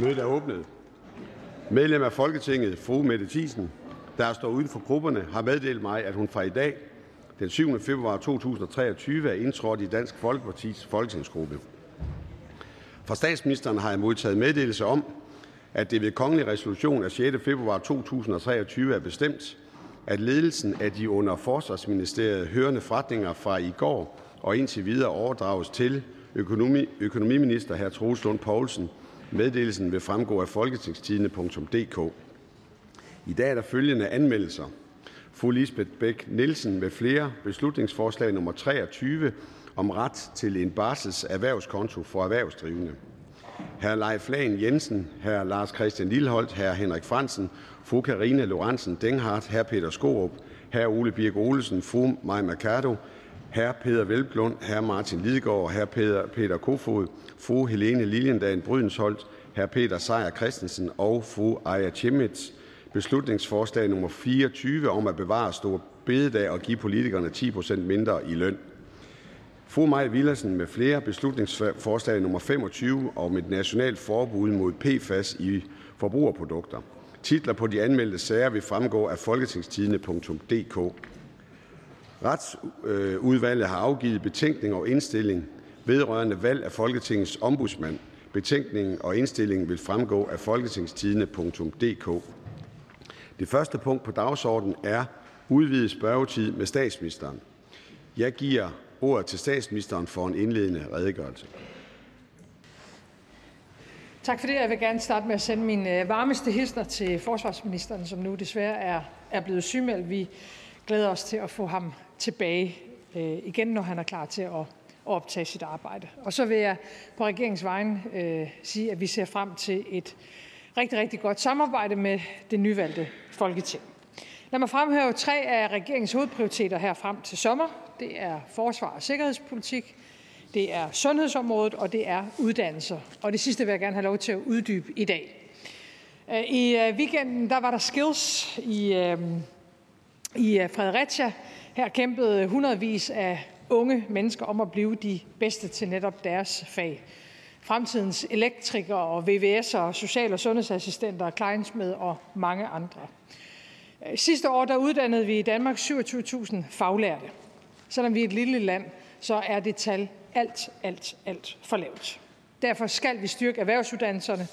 Mødet er åbnet. Medlem af Folketinget, fru Mette Thiesen, der står uden for grupperne, har meddelt mig, at hun fra i dag, den 7. februar 2023, er indtrådt i Dansk Folkepartis folketingsgruppe. Fra statsministeren har jeg modtaget meddelelse om, at det ved kongelig resolution af 6. februar 2023 er bestemt, at ledelsen af de under Forsvarsministeriet hørende forretninger fra i går og indtil videre overdrages til økonomi, økonomiminister hr. Troels Lund Poulsen. Meddelelsen vil fremgå af folketingstidene.dk. I dag er der følgende anmeldelser. Fru Lisbeth Bæk Nielsen med flere beslutningsforslag nummer 23 om ret til en barsels erhvervskonto for erhvervsdrivende. Hr. Leif Lahn Jensen, hr. Lars Christian Lilleholdt, hr. Henrik Fransen, fru Karina Lorentzen Denghardt, hr. Peter Skorup, hr. Ole Birk Olesen, fru Mai Mercado, hr. Peter Velblund, hr. Martin Lidegaard, hr. Peter, Peter Kofod, fru Helene Liliendahl Brydensholt, hr. Peter Sejer Christensen og fru Aya Chemits beslutningsforslag nummer 24 om at bevare stor bededag og give politikerne 10% mindre i løn. Fru Maj Villersen med flere beslutningsforslag nummer 25 om et nationalt forbud mod PFAS i forbrugerprodukter. Titler på de anmeldte sager vil fremgå af folketingstidene.dk. Retsudvalget har afgivet betænkning og indstilling vedrørende valg af Folketingets ombudsmand. Betænkningen og indstillingen vil fremgå af folketingstidene.dk. Det første punkt på dagsordenen er udvidet spørgetid med statsministeren. Jeg giver ordet til statsministeren for en indledende redegørelse. Tak for det. Jeg vil gerne starte med at sende mine øh, varmeste hilsner til forsvarsministeren, som nu desværre er, er blevet sygemeldt. Vi glæder os til at få ham tilbage øh, igen, når han er klar til at, at optage sit arbejde. Og så vil jeg på regeringens vegne øh, sige, at vi ser frem til et rigtig, rigtig godt samarbejde med det nyvalgte Folketing. Lad mig fremhæve tre af regeringens hovedprioriteter her frem til sommer. Det er forsvar og sikkerhedspolitik, det er sundhedsområdet, og det er uddannelser. Og det sidste vil jeg gerne have lov til at uddybe i dag. Øh, I øh, weekenden der var der skills i, øh, i Fredericia. Her kæmpede hundredvis af unge mennesker om at blive de bedste til netop deres fag. Fremtidens elektrikere og VVS'ere, social- og sundhedsassistenter, kleinsmed og mange andre. Sidste år der uddannede vi i Danmark 27.000 faglærte. Selvom vi er et lille land, så er det tal alt, alt, alt for lavt. Derfor skal vi styrke erhvervsuddannelserne.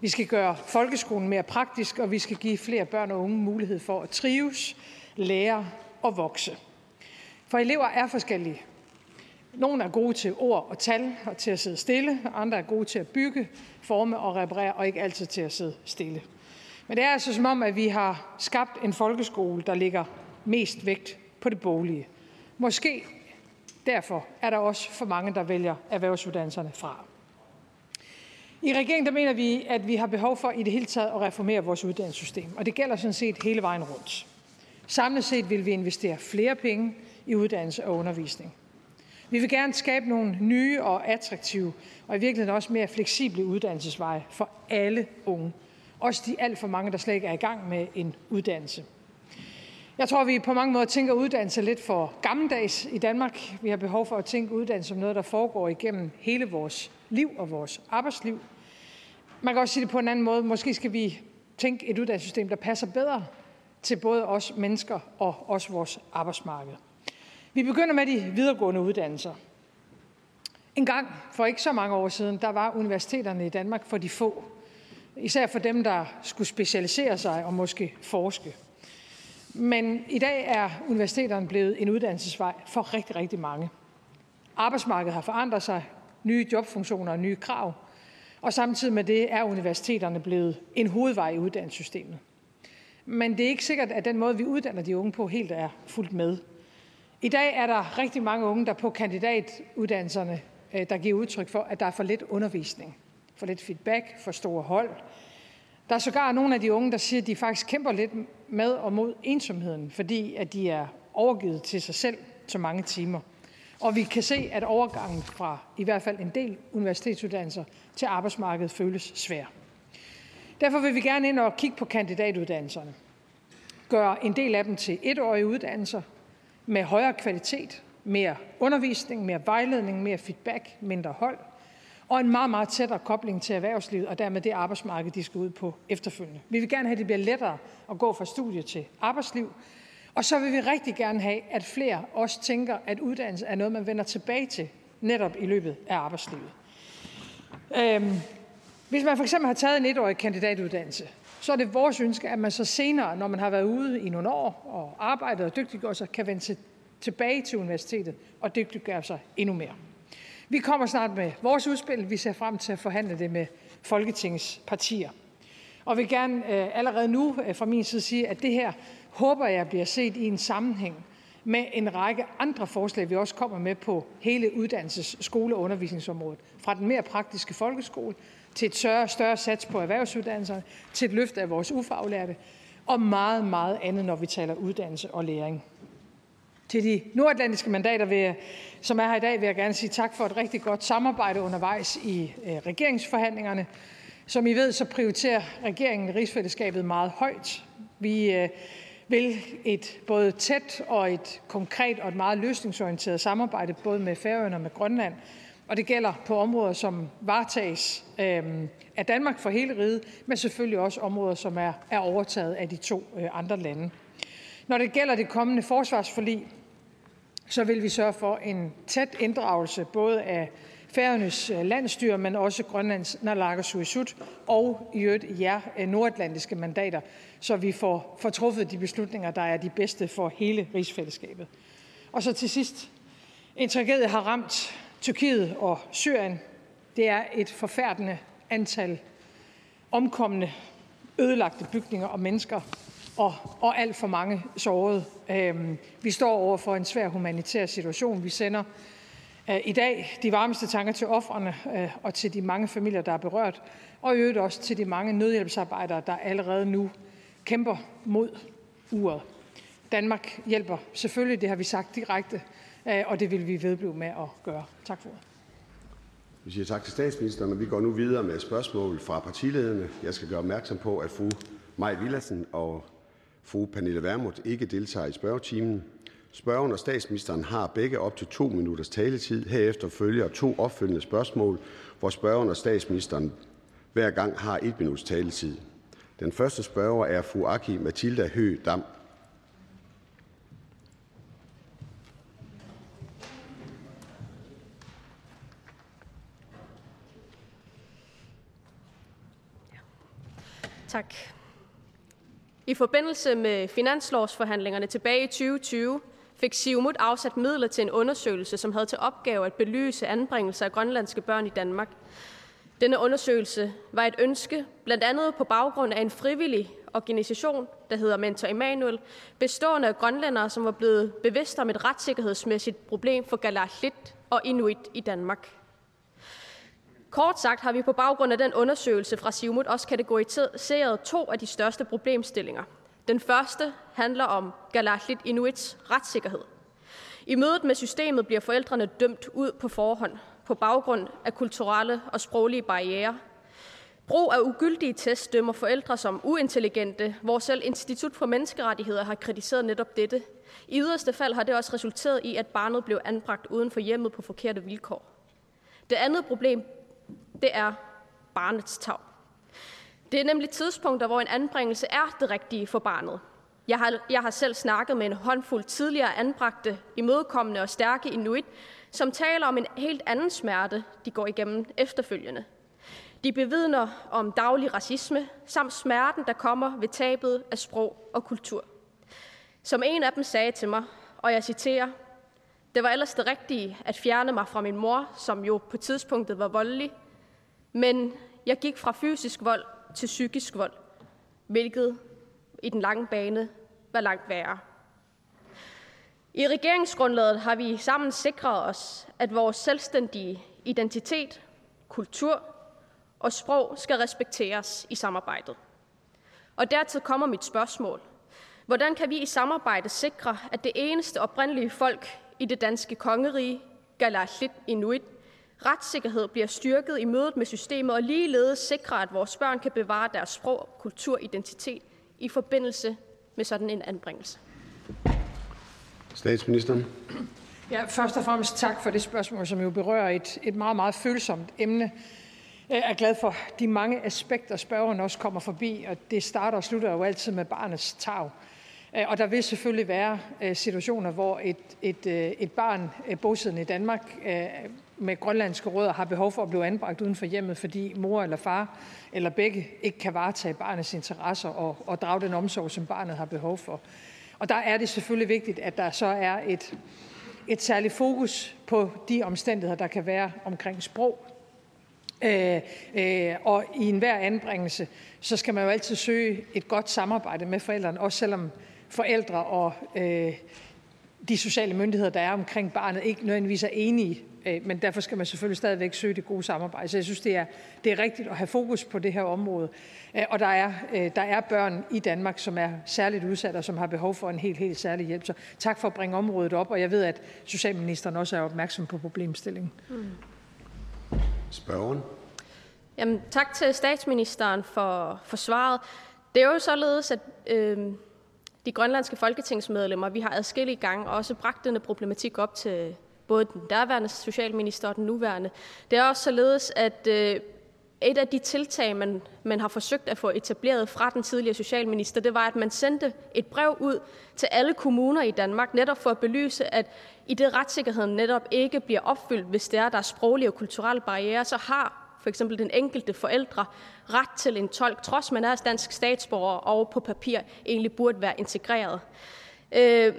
Vi skal gøre folkeskolen mere praktisk, og vi skal give flere børn og unge mulighed for at trives, lære og vokse. For elever er forskellige. Nogle er gode til ord og tal og til at sidde stille, andre er gode til at bygge, forme og reparere, og ikke altid til at sidde stille. Men det er altså som om, at vi har skabt en folkeskole, der ligger mest vægt på det boglige. Måske derfor er der også for mange, der vælger erhvervsuddannelserne fra. I regeringen der mener vi, at vi har behov for i det hele taget at reformere vores uddannelsessystem, og det gælder sådan set hele vejen rundt. Samlet set vil vi investere flere penge i uddannelse og undervisning. Vi vil gerne skabe nogle nye og attraktive, og i virkeligheden også mere fleksible uddannelsesveje for alle unge. Også de alt for mange, der slet ikke er i gang med en uddannelse. Jeg tror, vi på mange måder tænker uddannelse lidt for gammeldags i Danmark. Vi har behov for at tænke uddannelse som noget, der foregår igennem hele vores liv og vores arbejdsliv. Man kan også sige det på en anden måde. Måske skal vi tænke et uddannelsessystem, der passer bedre til både os mennesker og også vores arbejdsmarked. Vi begynder med de videregående uddannelser. En gang, for ikke så mange år siden, der var universiteterne i Danmark for de få. Især for dem, der skulle specialisere sig og måske forske. Men i dag er universiteterne blevet en uddannelsesvej for rigtig, rigtig mange. Arbejdsmarkedet har forandret sig, nye jobfunktioner og nye krav, og samtidig med det er universiteterne blevet en hovedvej i uddannelsessystemet. Men det er ikke sikkert, at den måde, vi uddanner de unge på, helt er fuldt med. I dag er der rigtig mange unge, der på kandidatuddannelserne, øh, der giver udtryk for, at der er for lidt undervisning, for lidt feedback, for store hold, der er sågar nogle af de unge, der siger, at de faktisk kæmper lidt med og mod ensomheden, fordi at de er overgivet til sig selv så mange timer. Og vi kan se, at overgangen fra i hvert fald en del universitetsuddannelser til arbejdsmarkedet føles svær. Derfor vil vi gerne ind og kigge på kandidatuddannelserne. Gøre en del af dem til etårige uddannelser med højere kvalitet, mere undervisning, mere vejledning, mere feedback, mindre hold. og en meget, meget tættere kobling til erhvervslivet og dermed det arbejdsmarked, de skal ud på efterfølgende. Vi vil gerne have, at det bliver lettere at gå fra studie til arbejdsliv, og så vil vi rigtig gerne have, at flere også tænker, at uddannelse er noget, man vender tilbage til netop i løbet af arbejdslivet. Øhm, hvis man for eksempel har taget en etårig kandidatuddannelse, så er det vores ønske, at man så senere, når man har været ude i nogle år og arbejdet og dygtiggjort sig, kan vende til, tilbage til universitetet og dygtiggøre sig endnu mere. Vi kommer snart med vores udspil. Vi ser frem til at forhandle det med Folketingets partier. Og vil gerne øh, allerede nu øh, fra min side sige, at det her håber jeg bliver set i en sammenhæng med en række andre forslag, vi også kommer med på hele uddannelses-, skole- og undervisningsområdet. Fra den mere praktiske folkeskole til et større, større sats på erhvervsuddannelserne, til et løft af vores ufaglærte og meget, meget andet, når vi taler uddannelse og læring. Til de nordatlantiske mandater, vil jeg, som er her i dag, vil jeg gerne sige tak for et rigtig godt samarbejde undervejs i øh, regeringsforhandlingerne. Som I ved, så prioriterer regeringen rigsfællesskabet meget højt. Vi øh, vil et både tæt og et konkret og et meget løsningsorienteret samarbejde, både med Færøerne og med Grønland. Og det gælder på områder, som varetages øh, af Danmark for hele riget, men selvfølgelig også områder, som er, er overtaget af de to øh, andre lande. Når det gælder det kommende forsvarsforlig, så vil vi sørge for en tæt inddragelse både af Færøernes øh, landstyre, men også Grønlands naalakkersuisut og i øvrigt jer øh, nordatlantiske mandater, så vi får, får truffet de beslutninger, der er de bedste for hele rigsfællesskabet. Og så til sidst. En tragedie har ramt Tyrkiet og Syrien. Det er et forfærdende antal omkomne, ødelagte bygninger og mennesker, og, og alt for mange sårede. Øhm, vi står over for en svær humanitær situation. Vi sender øh, i dag de varmeste tanker til offrene øh, og til de mange familier, der er berørt, og i øvrigt også til de mange nødhjælpsarbejdere, der allerede nu kæmper mod uret. Danmark hjælper selvfølgelig, det har vi sagt direkte, Øh, og det vil vi vedblive med at gøre. Tak for ordet. Vi siger tak til statsministeren, og vi går nu videre med spørgsmål fra partilederne. Jeg skal gøre opmærksom på, at fru Maj Villadsen og fru Pernille Vermund ikke deltager i spørgetimen. Spørgeren og statsministeren har begge op til to minutters taletid. Herefter følger to opfølgende spørgsmål, hvor spørgeren og statsministeren hver gang har et minuts taletid. Den første spørger er fru Aki Mathilda Høgh Dam. Tak. I forbindelse med finanslovsforhandlingerne tilbage i 2020 fik Siumut afsat midler til en undersøgelse, som havde til opgave at belyse anbringelser af grønlandske børn i Danmark. Denne undersøgelse var et ønske, blandt andet på baggrund af en frivillig organisation, der hedder Mentor Emanuel, bestående af grønlændere, som var blevet bevidste om et retssikkerhedsmæssigt problem for Kalaallit og Inuit i Danmark. Kort sagt har vi på baggrund af den undersøgelse fra Siumut også kategoriseret to af de største problemstillinger. Den første handler om Galatlit Inuits retssikkerhed. I mødet med systemet bliver forældrene dømt ud på forhånd på baggrund af kulturelle og sproglige barriere. Brug af ugyldige test dømmer forældre som uintelligente, hvor selv Institut for Menneskerettigheder har kritiseret netop dette. I yderste fald har det også resulteret i, at barnet blev anbragt uden for hjemmet på forkerte vilkår. Det andet problem det er barnets tag. Det er nemlig tidspunkter, hvor en anbringelse er det rigtige for barnet. Jeg har, jeg har selv snakket med en håndfuld tidligere anbragte, imødekommende og stærke inuit, som taler om en helt anden smerte, de går igennem efterfølgende. De bevidner om daglig racisme, samt smerten, der kommer ved tabet af sprog og kultur. Som en af dem sagde til mig, og jeg citerer, det var ellers det rigtige at fjerne mig fra min mor, som jo på tidspunktet var voldelig, men jeg gik fra fysisk vold til psykisk vold, hvilket i den lange bane var langt værre. I regeringsgrundlaget har vi sammen sikret os, at vores selvstændige identitet, kultur og sprog skal respekteres i samarbejdet. Og dertil kommer mit spørgsmål. Hvordan kan vi i samarbejde sikre, at det eneste oprindelige folk i det danske kongerige, Galaslit Inuit, retssikkerhed bliver styrket i mødet med systemet og ligeledes sikre, at vores børn kan bevare deres sprog, kultur og identitet i forbindelse med sådan en anbringelse? Statsministeren. Ja, først og fremmest tak for det spørgsmål, som jo berører et, et meget, meget følsomt emne. Jeg er glad for de mange aspekter, spørgeren også kommer forbi, og det starter og slutter jo altid med barnets tag. Øh, og der vil selvfølgelig være øh, situationer, hvor et, et, øh, et barn øh, bosiddende i Danmark med grønlandske rødder har behov for at blive anbragt uden for hjemmet, fordi mor eller far eller begge ikke kan varetage barnets interesser og, og drage den omsorg, som barnet har behov for. Og der er det selvfølgelig vigtigt, at der så er et, et særligt fokus på de omstændigheder, der kan være omkring sprog. Øh, øh, og i enhver anbringelse, så skal man jo altid søge et godt samarbejde med forældrene, også selvom forældre og øh, de sociale myndigheder, der er omkring barnet, ikke nødvendigvis er enige. Øh, men derfor skal man selvfølgelig stadigvæk søge det gode samarbejde. Så jeg synes, det er, det er rigtigt at have fokus på det her område. Øh, og der er, øh, der er børn i Danmark, som er særligt udsatte og som har behov for en helt, helt særlig hjælp. Så tak for at bringe området op, og jeg ved, at Socialministeren også er opmærksom på problemstillingen. Mm. Spørgen. Jamen, tak til statsministeren for, for svaret. Det er jo således, at øh, de grønlandske folketingsmedlemmer, vi har adskillige gange også bragt denne problematik op til både den derværende socialminister og den nuværende. Det er også således, at øh, et af de tiltag, man, man har forsøgt at få etableret fra den tidligere socialminister, det var, at man sendte et brev ud til alle kommuner i Danmark, netop for at belyse, at i det retssikkerheden netop ikke bliver opfyldt, hvis det er, der er sproglige og kulturelle barriere, så har for eksempel den enkelte forældre ret til en tolk, trods man er dansk statsborger og på papir egentlig burde være integreret. Øh,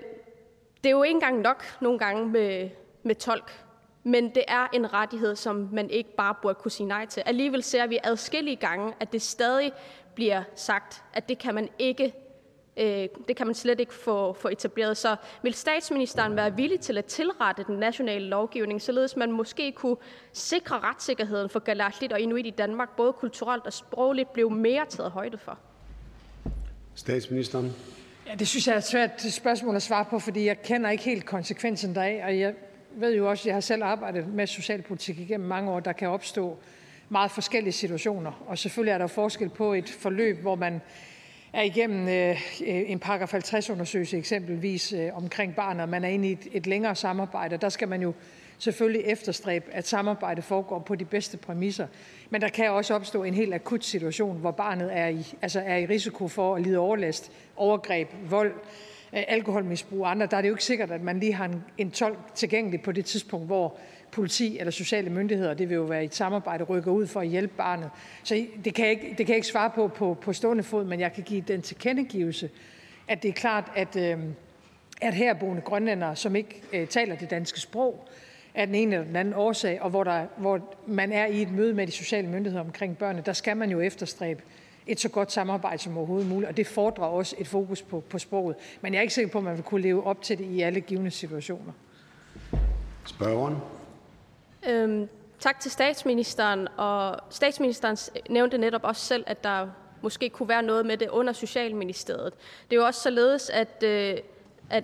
det er jo ikke engang nok nogle gange med, med tolk, men det er en rettighed, som man ikke bare burde kunne sige nej til. Alligevel ser vi adskillige gange, at det stadig bliver sagt, at det kan man ikke Øh, det kan man slet ikke få, få etableret. Så vil statsministeren være villig til at tilrette den nationale lovgivning, således man måske kunne sikre retssikkerheden for Galatlit og Inuit i Danmark, både kulturelt og sprogligt, blev mere taget højde for? Statsministeren. Ja, det synes jeg er et svært spørgsmål at svare på, fordi jeg kender ikke helt konsekvensen deraf, og jeg ved jo også, at jeg har selv arbejdet med socialpolitik igennem mange år, der kan opstå meget forskellige situationer, og selvfølgelig er der forskel på et forløb, hvor man er igennem øh, en paragraf 50-undersøgelse eksempelvis øh, omkring barnet, man er inde i et, et længere samarbejde, der skal man jo selvfølgelig efterstræbe, at samarbejdet foregår på de bedste præmisser. Men der kan også opstå en helt akut situation, hvor barnet er i, altså er i risiko for at lide overlast, overgreb, vold, øh, alkoholmisbrug og andre. Der er det jo ikke sikkert, at man lige har en, en tolk tilgængelig på det tidspunkt, hvor politi eller sociale myndigheder, det vil jo være et samarbejde, rykker ud for at hjælpe barnet. Så det kan jeg ikke, det kan jeg ikke svare på, på på stående fod, men jeg kan give den tilkendegivelse, at det er klart, at, øh, at herboende grønlændere, som ikke øh, taler det danske sprog, af den ene eller den anden årsag, og hvor, der, hvor man er i et møde med de sociale myndigheder omkring børnene, der skal man jo efterstræbe et så godt samarbejde som overhovedet muligt, og det fordrer også et fokus på, på sproget. Men jeg er ikke sikker på, at man vil kunne leve op til det i alle givende situationer. Spørgeren. Øhm, tak til statsministeren. Og statsministeren nævnte netop også selv, at der måske kunne være noget med det under Socialministeriet. Det er jo også således, at, øh, at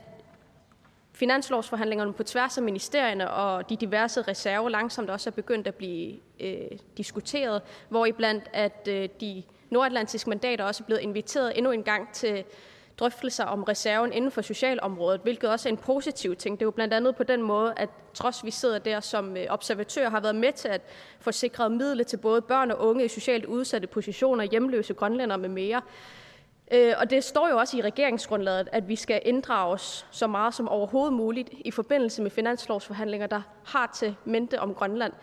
finanslovsforhandlingerne på tværs af ministerierne og de diverse reserver langsomt også er begyndt at blive øh, diskuteret, hvor iblandt at øh, de nordatlantiske mandater også er blevet inviteret endnu en gang til drøftelser om reserven inden for socialområdet, hvilket også er en positiv ting. Det er jo blandt andet på den måde, at trods vi sidder der som observatører, observatør, har været med til at få sikret midler til både børn og unge i socialt udsatte positioner, hjemløse grønlændere med mere. Øh, og det står jo også i regeringsgrundlaget, at vi skal inddrages så meget som overhovedet muligt i forbindelse med finanslovsforhandlinger, der har til mente om Grønland.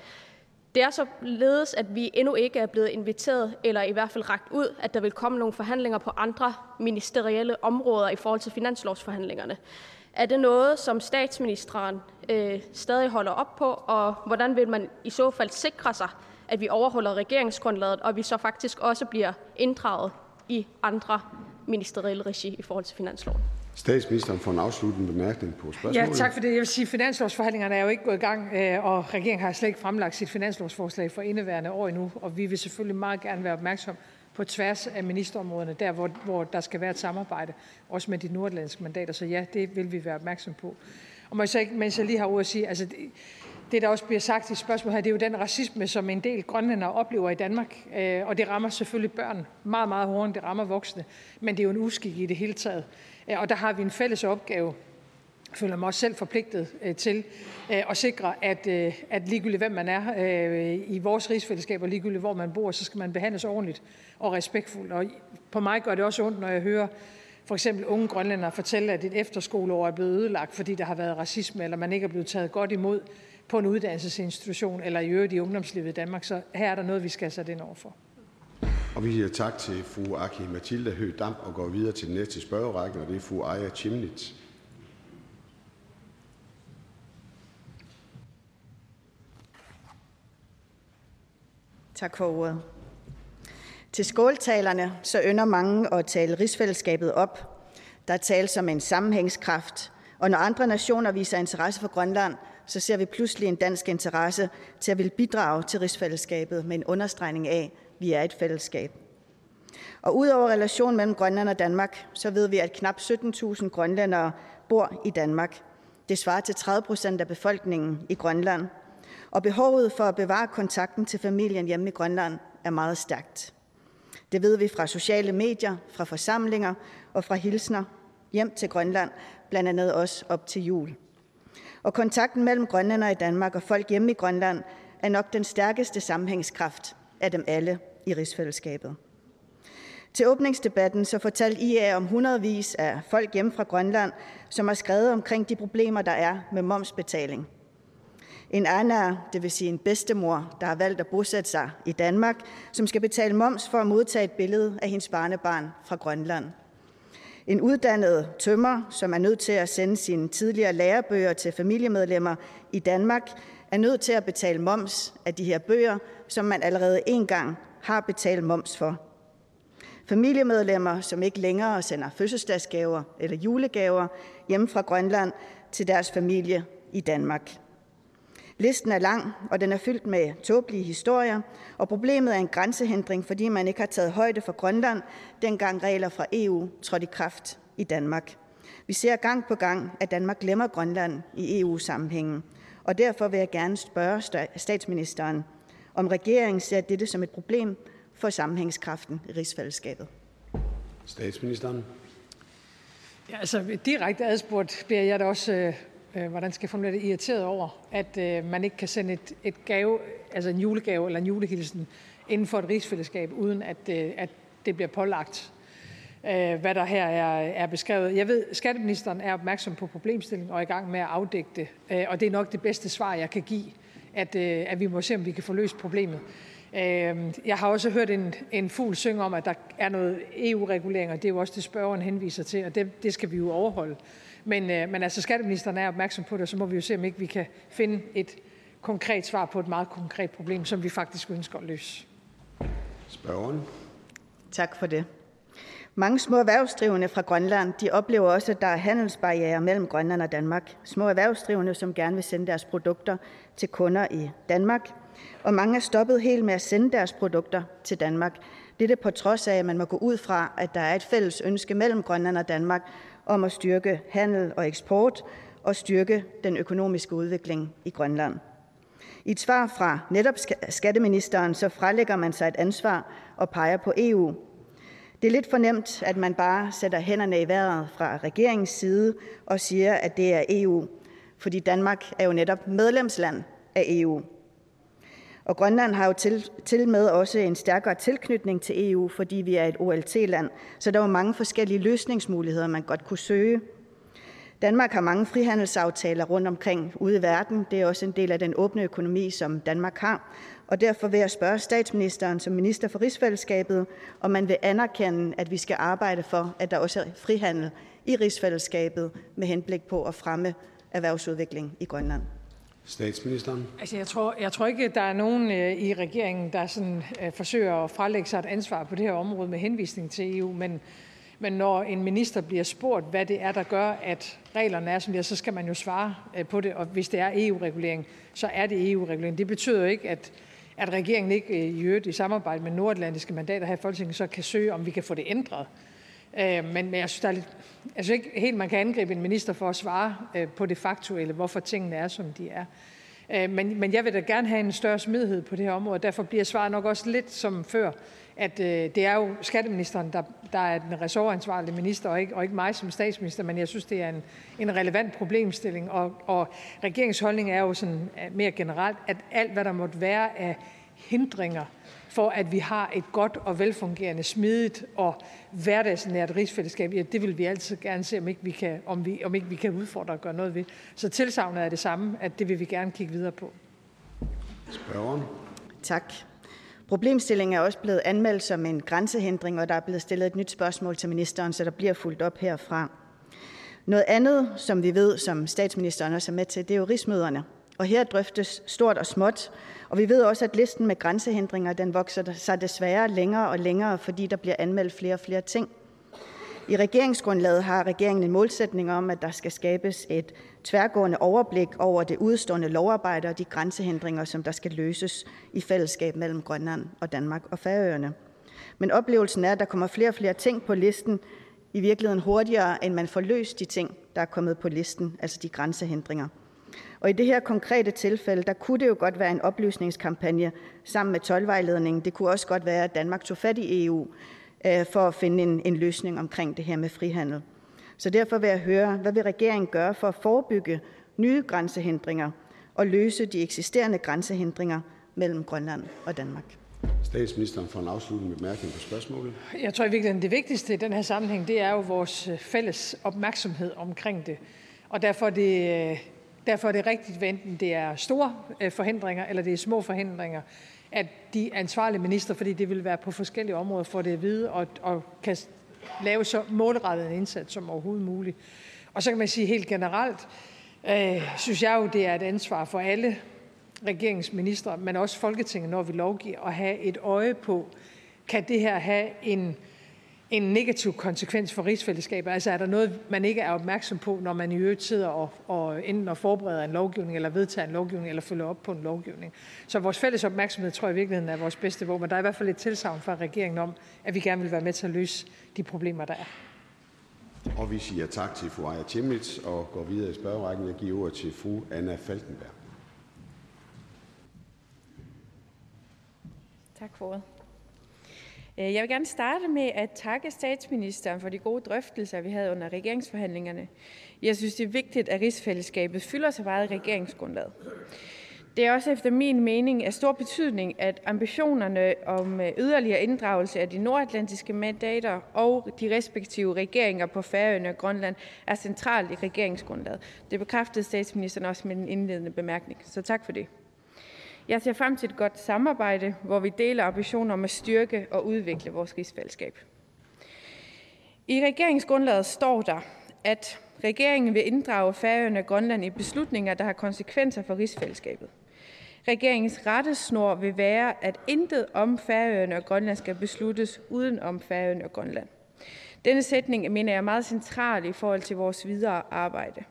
Det er således, at vi endnu ikke er blevet inviteret, eller i hvert fald ragt ud, at der vil komme nogle forhandlinger på andre ministerielle områder i forhold til finanslovsforhandlingerne. Er det noget, som statsministeren øh, stadig holder op på, og hvordan vil man i så fald sikre sig, at vi overholder regeringsgrundlaget, og vi så faktisk også bliver inddraget i andre ministerielle regi i forhold til finansloven? Statsministeren får en afsluttende bemærkning på spørgsmålet. Ja, tak for det. Jeg vil sige, at finanslovsforhandlingerne er jo ikke gået i gang, øh, og regeringen har slet ikke fremlagt sit finanslovsforslag for indeværende år endnu, og vi vil selvfølgelig meget gerne være opmærksom på tværs af ministerområderne, der hvor, hvor der skal være et samarbejde, også med de nordatlantiske mandater. Så ja, det vil vi være opmærksom på. Og må jeg så ikke, mens jeg lige har ord at sige, altså det, det, der også bliver sagt i spørgsmålet her, det er jo den racisme, som en del grønlændere oplever i Danmark, øh, og det rammer selvfølgelig børn meget, meget hårdere, end det rammer voksne, men det er jo en uskik i det hele taget. Øh, og der har vi en fælles opgave føler mig også selv forpligtet øh, til øh, at sikre, at, at ligegyldigt hvem man er i vores rigsfællesskab, og ligegyldigt hvor man bor, så skal man behandles ordentligt og respektfuldt. Og på mig gør det også ondt, når jeg hører for eksempel unge grønlændere fortælle, at et efterskoleår er blevet ødelagt, fordi der har været racisme, eller man ikke er blevet taget godt imod på en uddannelsesinstitution, eller i øvrigt i ungdomslivet i Danmark. Så her er der noget, vi skal sætte ind over for vi siger tak til fru Aki Mathilde Høgh Damp og går videre til den næste spørgerække, og det er fru Aya Chimnitz. Tak for ordet. Til skåltalerne så ynder mange at tale rigsfællesskabet op. Der tales om en sammenhængskraft, og når andre nationer viser interesse for Grønland, så ser vi pludselig en dansk interesse til at vil bidrage til rigsfællesskabet med en understregning af, vi er et fællesskab. Og udover relationen mellem Grønland og Danmark, så ved vi, at knap 17.000 grønlændere bor i Danmark. Det svarer til 30 procent af befolkningen i Grønland. Og behovet for at bevare kontakten til familien hjemme i Grønland er meget stærkt. Det ved vi fra sociale medier, fra forsamlinger og fra hilsner hjem til Grønland, blandt andet også op til jul. Og kontakten mellem grønlændere i Danmark og folk hjemme i Grønland er nok den stærkeste sammenhængskraft af dem alle i rigsfællesskabet. Til åbningsdebatten så fortalte IA om hundredvis af folk hjemme fra Grønland, som har skrevet omkring de problemer, der er med momsbetaling. En Anna, det vil sige en bedstemor, der har valgt at bosætte sig i Danmark, som skal betale moms for at modtage et billede af hendes barnebarn fra Grønland. En uddannet tømmer, som er nødt til at sende sine tidligere lærebøger til familiemedlemmer i Danmark, er nødt til at betale moms af de her bøger, som man allerede en gang har betalt moms for. Familiemedlemmer, som ikke længere sender fødselsdagsgaver eller julegaver hjemme fra Grønland til deres familie i Danmark. Listen er lang, og den er fyldt med tåbelige historier, og problemet er en grænsehindring, fordi man ikke har taget højde for Grønland, dengang regler fra EU trådte i kraft i Danmark. Vi ser gang på gang, at Danmark glemmer Grønland i EU-sammenhængen, og derfor vil jeg gerne spørge statsministeren, om regeringen ser dette som et problem for sammenhængskraften i rigsfællesskabet. Statsministeren. Ja, altså direkte adspurgt bliver jeg da også øh, øh, hvordan skal jeg formulere det, irriteret over, at øh, man ikke kan sende et, et gave, altså en julegave eller en julehilsen inden for et rigsfællesskab, uden at, øh, at det bliver pålagt, øh, hvad der her er, er beskrevet. Jeg ved, skatteministeren er opmærksom på problemstillingen og er i gang med at afdække det, øh, og det er nok det bedste svar, jeg kan give, at, øh, at vi må se, om vi kan få løst problemet. Øh, jeg har også hørt en, en fugl synge om, at der er noget EU-regulering, og det er jo også det, spørgeren henviser til, og det, det skal vi jo overholde. Men, øh, men altså, skatteministeren er opmærksom på det, og så må vi jo se, om ikke vi kan finde et konkret svar på et meget konkret problem, som vi faktisk ønsker at løse. Spørgeren. Tak for det. Mange små erhvervsdrivende fra Grønland de oplever også, at der er handelsbarriere mellem Grønland og Danmark. Små erhvervsdrivende, som gerne vil sende deres produkter til kunder i Danmark. Og mange er stoppet helt med at sende deres produkter til Danmark. Dette på trods af, at man må gå ud fra, at der er et fælles ønske mellem Grønland og Danmark om at styrke handel og eksport og styrke den økonomiske udvikling i Grønland. I et svar fra netop skatteministeren så frelægger man sig et ansvar og peger på EU. Det er lidt fornemt, at man bare sætter hænderne i vejret fra regeringens side og siger, at det er EU, fordi Danmark er jo netop medlemsland af EU. Og Grønland har jo til, til med også en stærkere tilknytning til EU, fordi vi er et OLT-land. Så der er jo mange forskellige løsningsmuligheder, man godt kunne søge. Danmark har mange frihandelsaftaler rundt omkring ude i verden. Det er også en del af den åbne økonomi, som Danmark har. Og derfor vil jeg spørge statsministeren som minister for rigsfællesskabet, om man vil anerkende, at vi skal arbejde for, at der også er frihandel i rigsfællesskabet med henblik på at fremme erhvervsudvikling i Grønland. Statsministeren. Altså, jeg, tror, jeg tror ikke, der er nogen øh, i regeringen, der sådan, øh, forsøger at frelægge sig et ansvar på det her område med henvisning til EU, men, men når en minister bliver spurgt, hvad det er, der gør, at reglerne er som de er, så skal man jo svare øh, på det, og hvis det er EU-regulering, så er det EU-regulering. Det betyder jo ikke, at, at regeringen ikke øh, i øvrigt i samarbejde med nordatlantiske mandater her i Folketinget, så kan søge, om vi kan få det ændret. Øh, men, men jeg synes, der er lidt, jeg synes ikke helt, man kan angribe en minister for at svare øh, på det faktuelle, hvorfor tingene er, som de er. Øh, men, men jeg vil da gerne have en større smidighed på det her område, derfor bliver svaret nok også lidt som før, at øh, det er jo skatteministeren, der, der er den ressortansvarlige minister, og ikke, og ikke mig som statsminister, men jeg synes, det er en, en relevant problemstilling, og, og regeringens holdning er jo sådan mere generelt, at alt, hvad der måtte være af hindringer for, at vi har et godt og velfungerende, smidigt og hverdagsnært rigsfællesskab, ja, det vil vi altid gerne se, om ikke vi kan, om vi, om ikke vi kan udfordre og gøre noget ved. Så tilsavnet er det samme, at det vil vi gerne kigge videre på. Spørgeren. Tak. Problemstillingen er også blevet anmeldt som en grænsehindring, og der er blevet stillet et nyt spørgsmål til ministeren, så der bliver fuldt op herfra. Noget andet, som vi ved, som statsministeren også er med til, det er jo rigsmøderne. Og her drøftes stort og småt, og vi ved også, at listen med grænsehindringer den vokser sig desværre længere og længere, fordi der bliver anmeldt flere og flere ting. I regeringsgrundlaget har regeringen en målsætning om, at der skal skabes et tværgående overblik over det udstående lovarbejde og de grænsehindringer, som der skal løses i fællesskab mellem Grønland og Danmark og Færøerne. Men oplevelsen er, at der kommer flere og flere ting på listen, i virkeligheden hurtigere, end man får løst de ting, der er kommet på listen, altså de grænsehindringer. Og i det her konkrete tilfælde, der kunne det jo godt være en oplysningskampagne sammen med tolvvejledningen. Det kunne også godt være, at Danmark tog fat i EU øh, for at finde en, en løsning omkring det her med frihandel. Så derfor vil jeg høre, hvad vil regeringen gøre for at forebygge nye grænsehindringer og løse de eksisterende grænsehindringer mellem Grønland og Danmark? Statsministeren for en afsluttende bemærkning på spørgsmålet. Jeg tror i virkeligheden, det vigtigste i den her sammenhæng, det er jo vores fælles opmærksomhed omkring det. Og derfor er det, øh, derfor er det rigtigt, hvad enten det er store øh, forhindringer, eller det er små forhindringer, at de ansvarlige minister, fordi det vil være på forskellige områder, får det at vide og, og kan lave så målrettet en indsats som overhovedet muligt. Og så kan man sige helt generelt, øh, synes jeg jo, det er et ansvar for alle regeringsministre, men også Folketinget, når vi lovgiver, at have et øje på, kan det her have en en negativ konsekvens for rigsfællesskabet? Altså er der noget, man ikke er opmærksom på, når man i øvrigt sidder og, og enten og forbereder en lovgivning, eller vedtager en lovgivning, eller følger op på en lovgivning? Så vores fælles opmærksomhed tror jeg i virkeligheden er vores bedste våben. Der er i hvert fald et tilsavn fra regeringen om, at vi gerne vil være med til at løse de problemer, der er. Og vi siger tak til fru Aya Chemnitz og går videre i spørgerækken. Jeg giver ordet til fru Anna Falkenberg. Tak for ordet. Øh, jeg vil gerne starte med at takke statsministeren for de gode drøftelser, vi havde under regeringsforhandlingerne. Jeg synes, det er vigtigt, at rigsfællesskabet fylder så meget i regeringsgrundlaget. Det er også efter min mening af stor betydning, at ambitionerne om øh, yderligere inddragelse af de nordatlantiske mandater og de respektive regeringer på Færøerne og Grønland er centralt i regeringsgrundlaget. Det bekræftede statsministeren også med den indledende bemærkning, så tak for det. Jeg ser frem til et godt samarbejde, hvor vi deler ambitioner om at styrke og udvikle vores rigsfællesskab. I regeringsgrundlaget står der, at regeringen vil inddrage Færøerne og Grønland i beslutninger, der har konsekvenser for rigsfællesskabet. Regeringens rettesnor vil være, at intet om Færøerne og Grønland skal besluttes uden om Færøerne og Grønland. Denne sætning mener jeg er meget central i forhold til vores videre arbejde.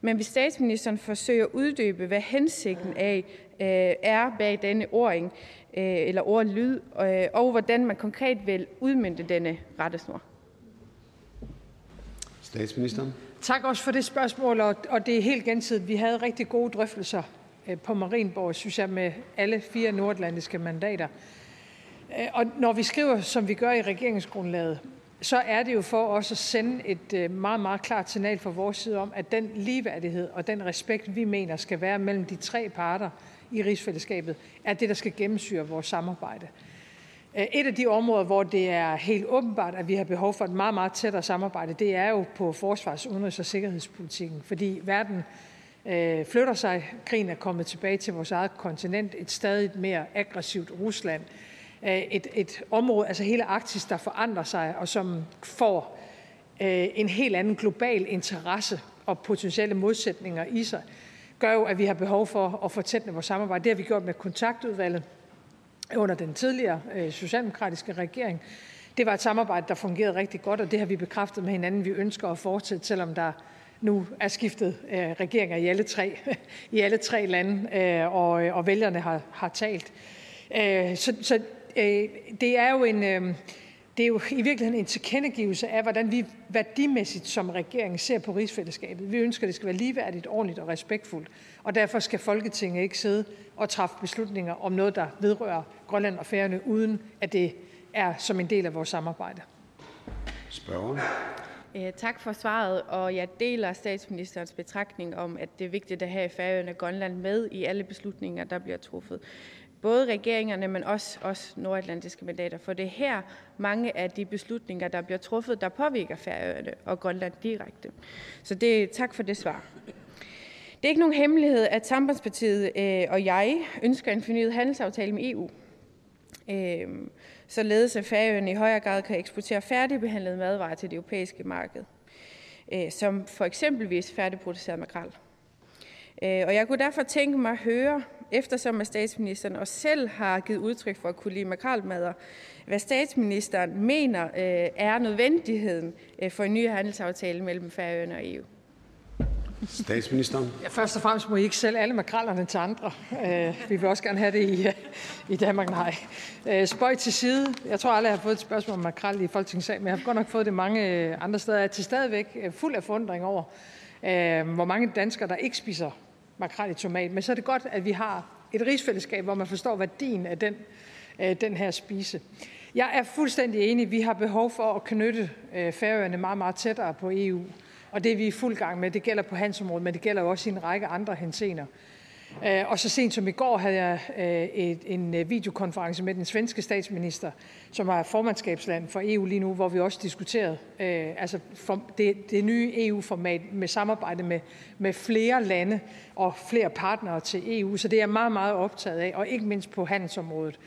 Men hvis statsministeren forsøger at uddybe, hvad hensigten af øh, er bag denne ording øh, eller ordlyd, øh, og hvordan man konkret vil udmynde denne rettesnor. Statsministeren. Tak også for det spørgsmål, og det er helt gensidigt. Vi havde rigtig gode drøftelser på Marienborg, synes jeg, med alle fire nordatlantiske mandater. Og når vi skriver, som vi gør i regeringsgrundlaget, så er det jo for os at sende et meget, meget klart signal fra vores side om, at den ligeværdighed og den respekt, vi mener skal være mellem de tre parter, i rigsfællesskabet, er det, der skal gennemsyre vores samarbejde. Øh, et af de områder, hvor det er helt åbenbart, at vi har behov for et meget, meget tættere samarbejde, det er jo på forsvars-, udenrigs- og sikkerhedspolitikken, fordi verden øh, flytter sig. Krigen er kommet tilbage til vores eget kontinent, et stadig mere aggressivt Rusland, øh, et, et område, altså hele Arktis, der forandrer sig, og som får øh, en helt anden global interesse og potentielle modsætninger i sig gør jo, at vi har behov for at fortætte vores samarbejde. Det har vi gjort med kontaktudvalget under den tidligere øh, socialdemokratiske regering. Det var et samarbejde, der fungerede rigtig godt, og det har vi bekræftet med hinanden. Vi ønsker at fortsætte, selvom der nu er skiftet øh, regeringer i alle tre, i alle tre lande, øh, og, øh, og vælgerne har, har talt. Øh, så så øh, det er jo en... Øh, det er jo i virkeligheden en tilkendegivelse af, hvordan vi værdimæssigt som regering ser på rigsfællesskabet. Vi ønsker, at det skal være ligeværdigt, ordentligt og respektfuldt, og derfor skal Folketinget ikke sidde og træffe beslutninger om noget, der vedrører Grønland og Færøerne, uden at det er som en del af vores samarbejde. Spørger. Tak for svaret, og jeg deler statsministerens betragtning om, at det er vigtigt at have Færøerne og Grønland med i alle beslutninger, der bliver truffet både regeringerne, men også os nordatlantiske mandater, for det er her mange af de beslutninger, der bliver truffet, der påvirker Færøerne og Grønland direkte. Så det, tak for det svar. Det er ikke nogen hemmelighed, at Sambandspartiet øh, og jeg ønsker en fornyet handelsaftale med EU, øh, således at Færøerne i højere grad kan eksportere færdigbehandlede madvarer til det europæiske marked, øh, som for eksempelvis færdigproduceret makrel. Øh, og jeg kunne derfor tænke mig at høre, eftersom at statsministeren også selv har givet udtryk for at kunne lide makralmadder, hvad statsministeren mener øh, er nødvendigheden øh, for en ny handelsaftale mellem Færøerne og EU. Statsministeren. Ja, først og fremmest må I ikke sælge alle makrallerne til andre. Uh, vi vil også gerne have det i, i Danmark. Nej. Uh, spøj til side. Jeg tror aldrig, jeg har fået et spørgsmål om makrall i Folketingssal, men jeg har godt nok fået det mange andre steder. Jeg er til stadigvæk fuld af forundring over, uh, hvor mange danskere, der ikke spiser makrel i tomat. Men så er det godt, at vi har et rigsfællesskab, hvor man forstår værdien af den, øh, den her spise. Jeg er fuldstændig enig. Vi har behov for at knytte øh, Færøerne meget, meget tættere på EU. Og det er vi i fuld gang med. Det gælder på handsområdet, men det gælder også i en række andre hensener. Øh, og så sent som i går havde jeg øh, en øh, videokonference med den svenske statsminister, som er formandskabsland for EU lige nu, hvor vi også diskuterede øh, altså det, det nye EU-format med samarbejde med, med flere lande og flere partnere til EU. Så det er jeg meget, meget optaget af, og ikke mindst på handelsområdet.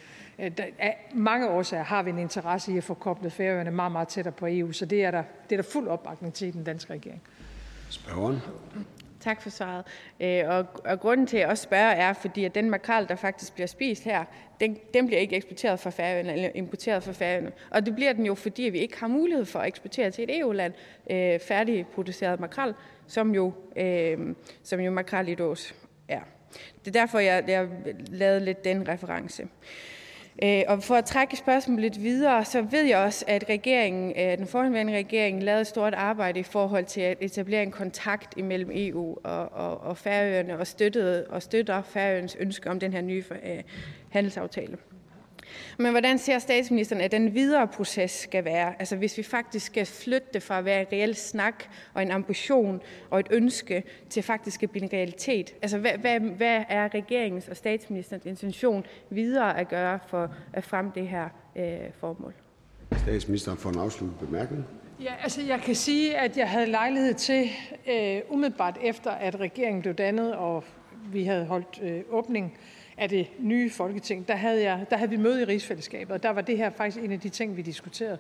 Af mange årsager har vi en interesse i at få koblet Færøerne meget, meget tættere på EU, så det er der, det er der fuld opbakning til i den danske regering. Spørgeren. Tak for svaret. Øh, og, og grunden til, at jeg også spørger, er, fordi at den makrel, der faktisk bliver spist her, den, den bliver ikke eksporteret fra Færøerne eller importeret fra Færøerne. Og det bliver den jo, fordi vi ikke har mulighed for at eksportere til et EU-land øh, færdigproduceret makrel, som jo, øh, som jo makrel i dås er. Det er derfor, jeg, jeg lavede lidt den reference. Øh, og for at trække spørgsmålet lidt videre, så ved jeg også, at regeringen, øh, den forhenværende regering lavede et stort arbejde i forhold til at etablere en kontakt imellem EU og, og, og Færøerne og, støttede, og støtter Færøernes ønske om den her nye øh, handelsaftale. Men hvordan ser statsministeren, at den videre proces skal være? Altså hvis vi faktisk skal flytte det fra at være en reel snak og en ambition og et ønske til faktisk at blive en realitet. Altså hvad, hvad, hvad er regeringens og statsministerens intention videre at gøre for at fremme det her øh, formål? Statsministeren får en afslutning bemærkning. Ja, altså jeg kan sige, at jeg havde lejlighed til, øh, umiddelbart efter at regeringen blev dannet, og vi havde holdt øh, åbning, af det nye Folketing, der havde, jeg, der havde vi møde i rigsfællesskabet, og der var det her faktisk en af de ting, vi diskuterede.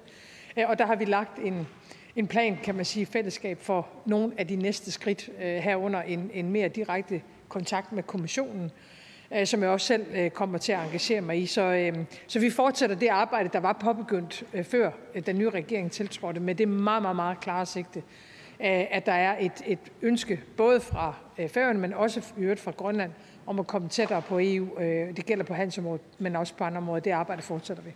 Øh, og der har vi lagt en, en plan, kan man sige, fællesskab for nogle af de næste skridt øh, herunder en, en mere direkte kontakt med kommissionen, øh, som jeg også selv kommer til at engagere mig i. Så, så vi fortsætter det arbejde, der var påbegyndt før den nye regering tiltrådte, med det meget, meget, meget klare sigte, at der er et, et ønske både fra Færøerne, men også i øvrigt fra Grønland, om at komme tættere på EU. Øh, det gælder på handelsområdet, men også på andre områder. Det arbejde fortsætter vi.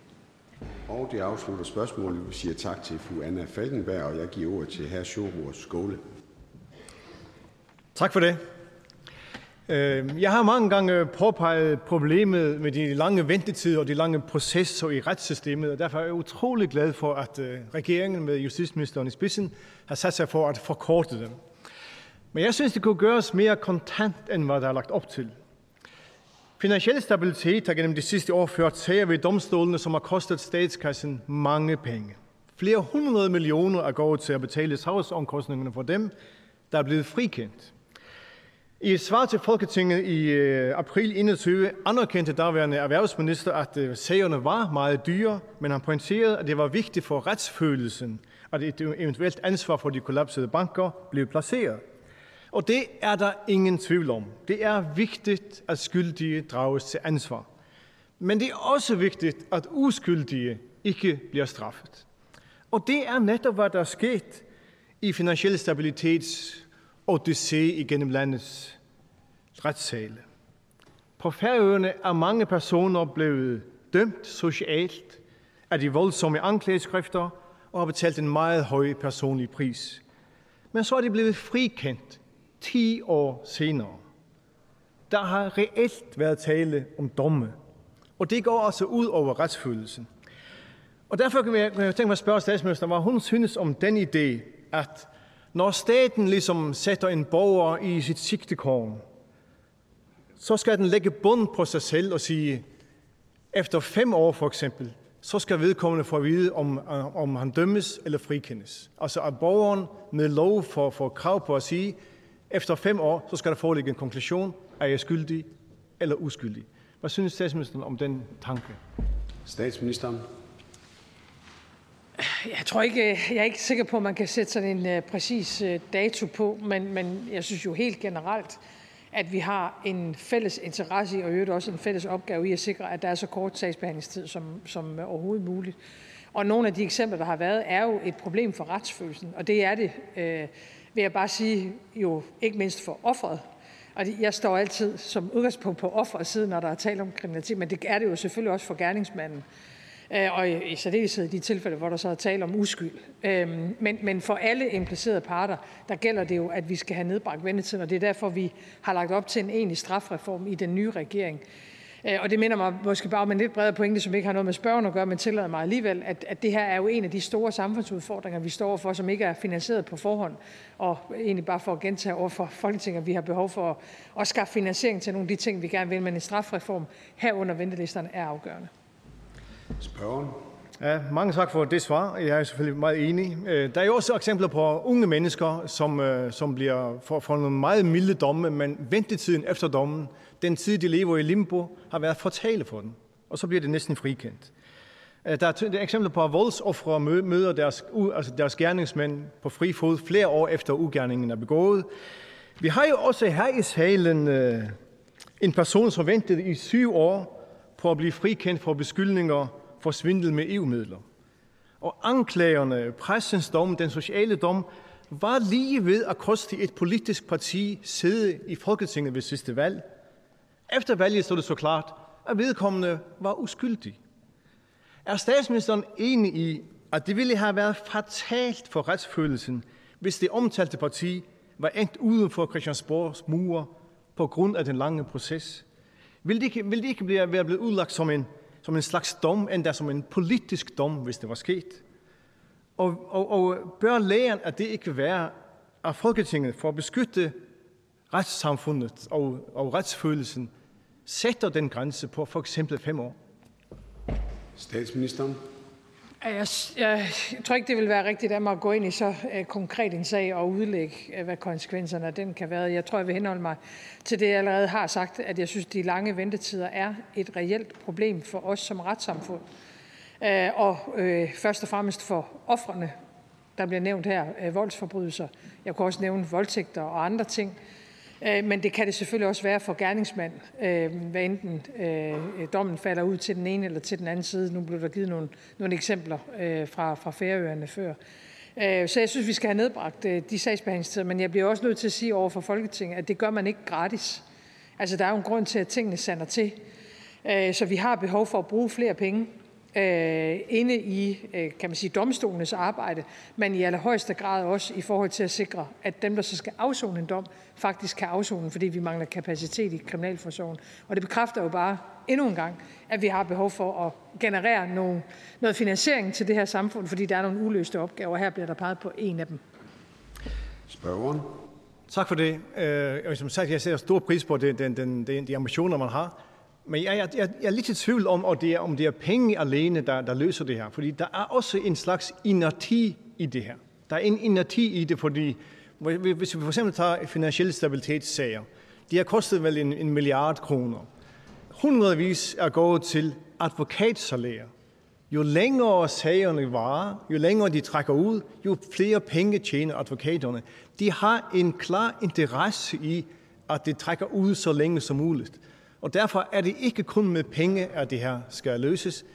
Og det afslutter spørgsmålet. Vi siger tak til fru Anna Falkenberg, og jeg giver ordet til hr. Sjurur Skåle. Tak for det. Øh, jeg har mange gange påpeget problemet med de lange ventetider og de lange processer i retssystemet, og derfor er jeg utrolig glad for, at øh, regeringen med justitsministeren i spidsen har sat sig for at forkorte dem. Men jeg synes, det kunne gøres mere kontant, end hvad der er lagt op til. Finansiel stabilitet har gennem de sidste år ført sager ved domstolene, som har kostet statskassen mange penge. Flere hundrede millioner er gået til at betale sagsomkostningerne for dem, der er blevet frikendt. I et svar til Folketinget i øh, april 21 anerkendte daværende erhvervsminister, at øh, sagerne var meget dyre, men han pointerede, at det var vigtigt for retsfølelsen, at et eventuelt ansvar for de kollapsede banker blev placeret. Og det er der ingen tvivl om. Det er vigtigt, at skyldige drages til ansvar. Men det er også vigtigt, at uskyldige ikke bliver straffet. Og det er netop, hvad der er sket i finansiel stabilitets odyssé igennem landets retssale. På Færøerne er mange personer blevet dømt socialt af de voldsomme anklageskrifter og har betalt en meget høj personlig pris. Men så er de blevet frikendt 10 år senere. Der har reelt været tale om domme, og det går altså ud over retsfølelsen. Og derfor kan jeg, tænke mig at spørge statsministeren, hvad hun synes om den idé, at når staten ligesom sætter en borger i sit sigtekorn, så skal den lægge bund på sig selv og sige, efter fem år for eksempel, så skal vedkommende få at vide, om, øh, om han dømmes eller frikendes. Altså at borgeren med lov får, får krav på at sige, efter fem år, så skal der foreligge en konklusion, er jeg skyldig eller uskyldig. Hvad synes statsministeren om den tanke? Statsministeren. Jeg tror ikke, jeg er ikke sikker på, at man kan sætte sådan en uh, præcis uh, dato på, men, men jeg synes jo helt generelt, at vi har en fælles interesse i, og øvrigt også en fælles opgave i at sikre, at der er så kort sagsbehandlingstid som, som overhovedet muligt. Og nogle af de eksempler, der har været, er jo et problem for retsfølelsen, og det er det, øh, vil jeg bare sige, jo ikke mindst for offeret. Og jeg står altid som udgangspunkt på offerets side, når der er tale om kriminalitet, men det er det jo selvfølgelig også for gerningsmanden. Øh, og i særdeleshed i de tilfælde, hvor der så er tale om uskyld. Øhm, men, men for alle implicerede parter, der gælder det jo, at vi skal have nedbragt ventetiden, og det er derfor, vi har lagt op til en egentlig strafreform i den nye regering. Øh, og det minder mig måske bare om en lidt bredere pointe, som ikke har noget med spørgen at gøre, men tillader mig alligevel, at, at det her er jo en af de store samfundsudfordringer, vi står for, som ikke er finansieret på forhånd. Og egentlig bare for at gentage over for Folketinget, at vi har behov for at, at skaffe finansiering til nogle af de ting, vi gerne vil, men en strafreform herunder ventelisterne er afgørende. Spørgen. Ja, mange tak for det svar. Jeg er selvfølgelig meget enig. Øh, der er jo også eksempler på unge mennesker, som, øh, som bliver for, for nogle meget milde domme, men ventetiden efter dommen, den tid, de lever i limbo, har været fortale for dem. Og så bliver det næsten frikendt. Øh, der er eksempler på, at voldsoffere møder deres, altså deres gerningsmænd på fri fod flere år efter ugerningen er begået. Vi har jo også her i salen øh, en person, som ventede i syv år på at blive frikendt for beskyldninger for svindel med EU-midler. Og anklagerne, pressens dom, den sociale dom, var lige ved at koste et politisk parti sæde i Folketinget ved sidste valg. Efter valget stod det så klart, at vedkommende var uskyldig. Er statsministeren enig i, at det ville have været fatalt for retsfølelsen, hvis det omtalte parti var endt uden for Christiansborgs mure på grund af den lange proces? Vil det ikke, vil det ikke blive, være blevet udlagt som en, som en slags dom, endda som en politisk dom, hvis det var sket? Og, og, og bør lægen, at det ikke være at Folketinget for at beskytte retssamfundet og, og retsfølelsen, sætter den grænse på for eksempel fem år? Statsministeren. Jeg, jeg, jeg tror ikke, det vil være rigtigt af mig at gå ind i så uh, konkret en sag og udlægge, uh, hvad konsekvenserne af den kan være. Jeg tror, jeg vil henholde mig til det, jeg allerede har sagt, at jeg synes, de lange ventetider er et reelt problem for os som retssamfund. Uh, og uh, først og fremmest for offrene, der bliver nævnt her, uh, voldsforbrydelser. Jeg kunne også nævne voldtægter og andre ting. Øh, men det kan det selvfølgelig også være for gerningsmand, øh, hvad enten øh, dommen falder ud til den ene eller til den anden side. Nu blev der givet nogle, nogle eksempler fra, fra Færøerne før. Så jeg synes, vi skal have nedbragt de sagsbehandlingstider, men jeg bliver også nødt til at sige over for Folketinget, at det gør man ikke gratis. Altså, der er jo en grund til, at tingene sander til. Så vi har behov for at bruge flere penge inde i øh, kan man sige, domstolenes arbejde, men i allerhøjeste grad også i forhold til at sikre, at dem, der så skal afzone en dom, faktisk kan afzone, fordi vi mangler kapacitet i kriminalforsorgen. Og det bekræfter jo bare endnu en gang, at vi har behov for at generere nogle, noget finansiering til det her samfund, fordi der er nogle uløste opgaver, og her bliver der peget på en af dem. Spørgeren. Tak for det. Øh, som sagt, jeg ser stor pris på den, den, den, de ambitioner, man har. Men jeg, jeg, jeg er lidt i tvivl om, om det er, om det er penge alene, der, der løser det her. Fordi der er også en slags inerti i det her. Der er en inerti i det, fordi hvis vi for eksempel tager finansielle stabilitetssager, de har kostet vel en, en milliard kroner. Hundredvis er gået til advokatsalærer. Jo længere sagerne varer, jo længere de trækker ud, jo flere penge tjener advokaterne. De har en klar interesse i, at det trækker ud så længe som muligt. Og derfor er det ikke kun med penge, at det her skal løses.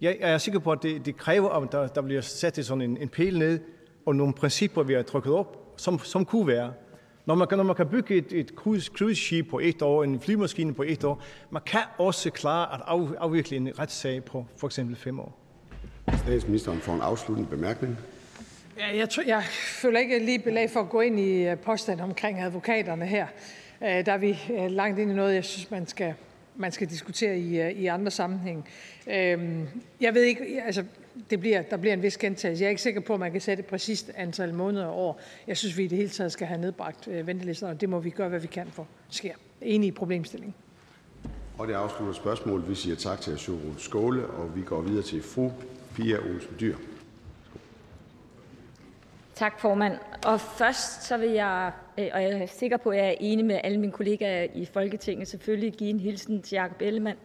Jeg er sikker på, at det, det kræver, at der, der bliver sat sådan en, en pæl ned, og nogle principper, vi har trykket op, som, som kunne være. Når man, kan, når man kan bygge et, et cruise, cruise på et år, en flymaskine på et år, man kan også klare at af, afvikle en retssag på for eksempel fem år. Statsministeren får en afsluttende bemærkning. Ja, jeg, tror, jeg føler ikke lige belæg for at gå ind i øh, påstanden omkring advokaterne her. Øh, der er vi øh, langt ind i noget, jeg synes, man skal, man skal diskutere i, øh, i andre sammenhæng. Øhm, jeg ved ikke, altså det bliver, der bliver en vis gentagelse. Jeg er ikke sikker på, at man kan sætte et præcist antal måneder og år. Jeg synes, vi i det hele taget skal have nedbragt ventelister, og det må vi gøre, hvad vi kan for sker. Enig i problemstillingen. Og det afslutter spørgsmålet. Vi siger tak til Sjøren Skåle, og vi går videre til fru Pia Olsen Dyr. Tak, formand. Og først så vil jeg, øh, og jeg er sikker på, at jeg er enig med alle mine kollegaer i Folketinget, selvfølgelig give en hilsen til Jacob Ellemann,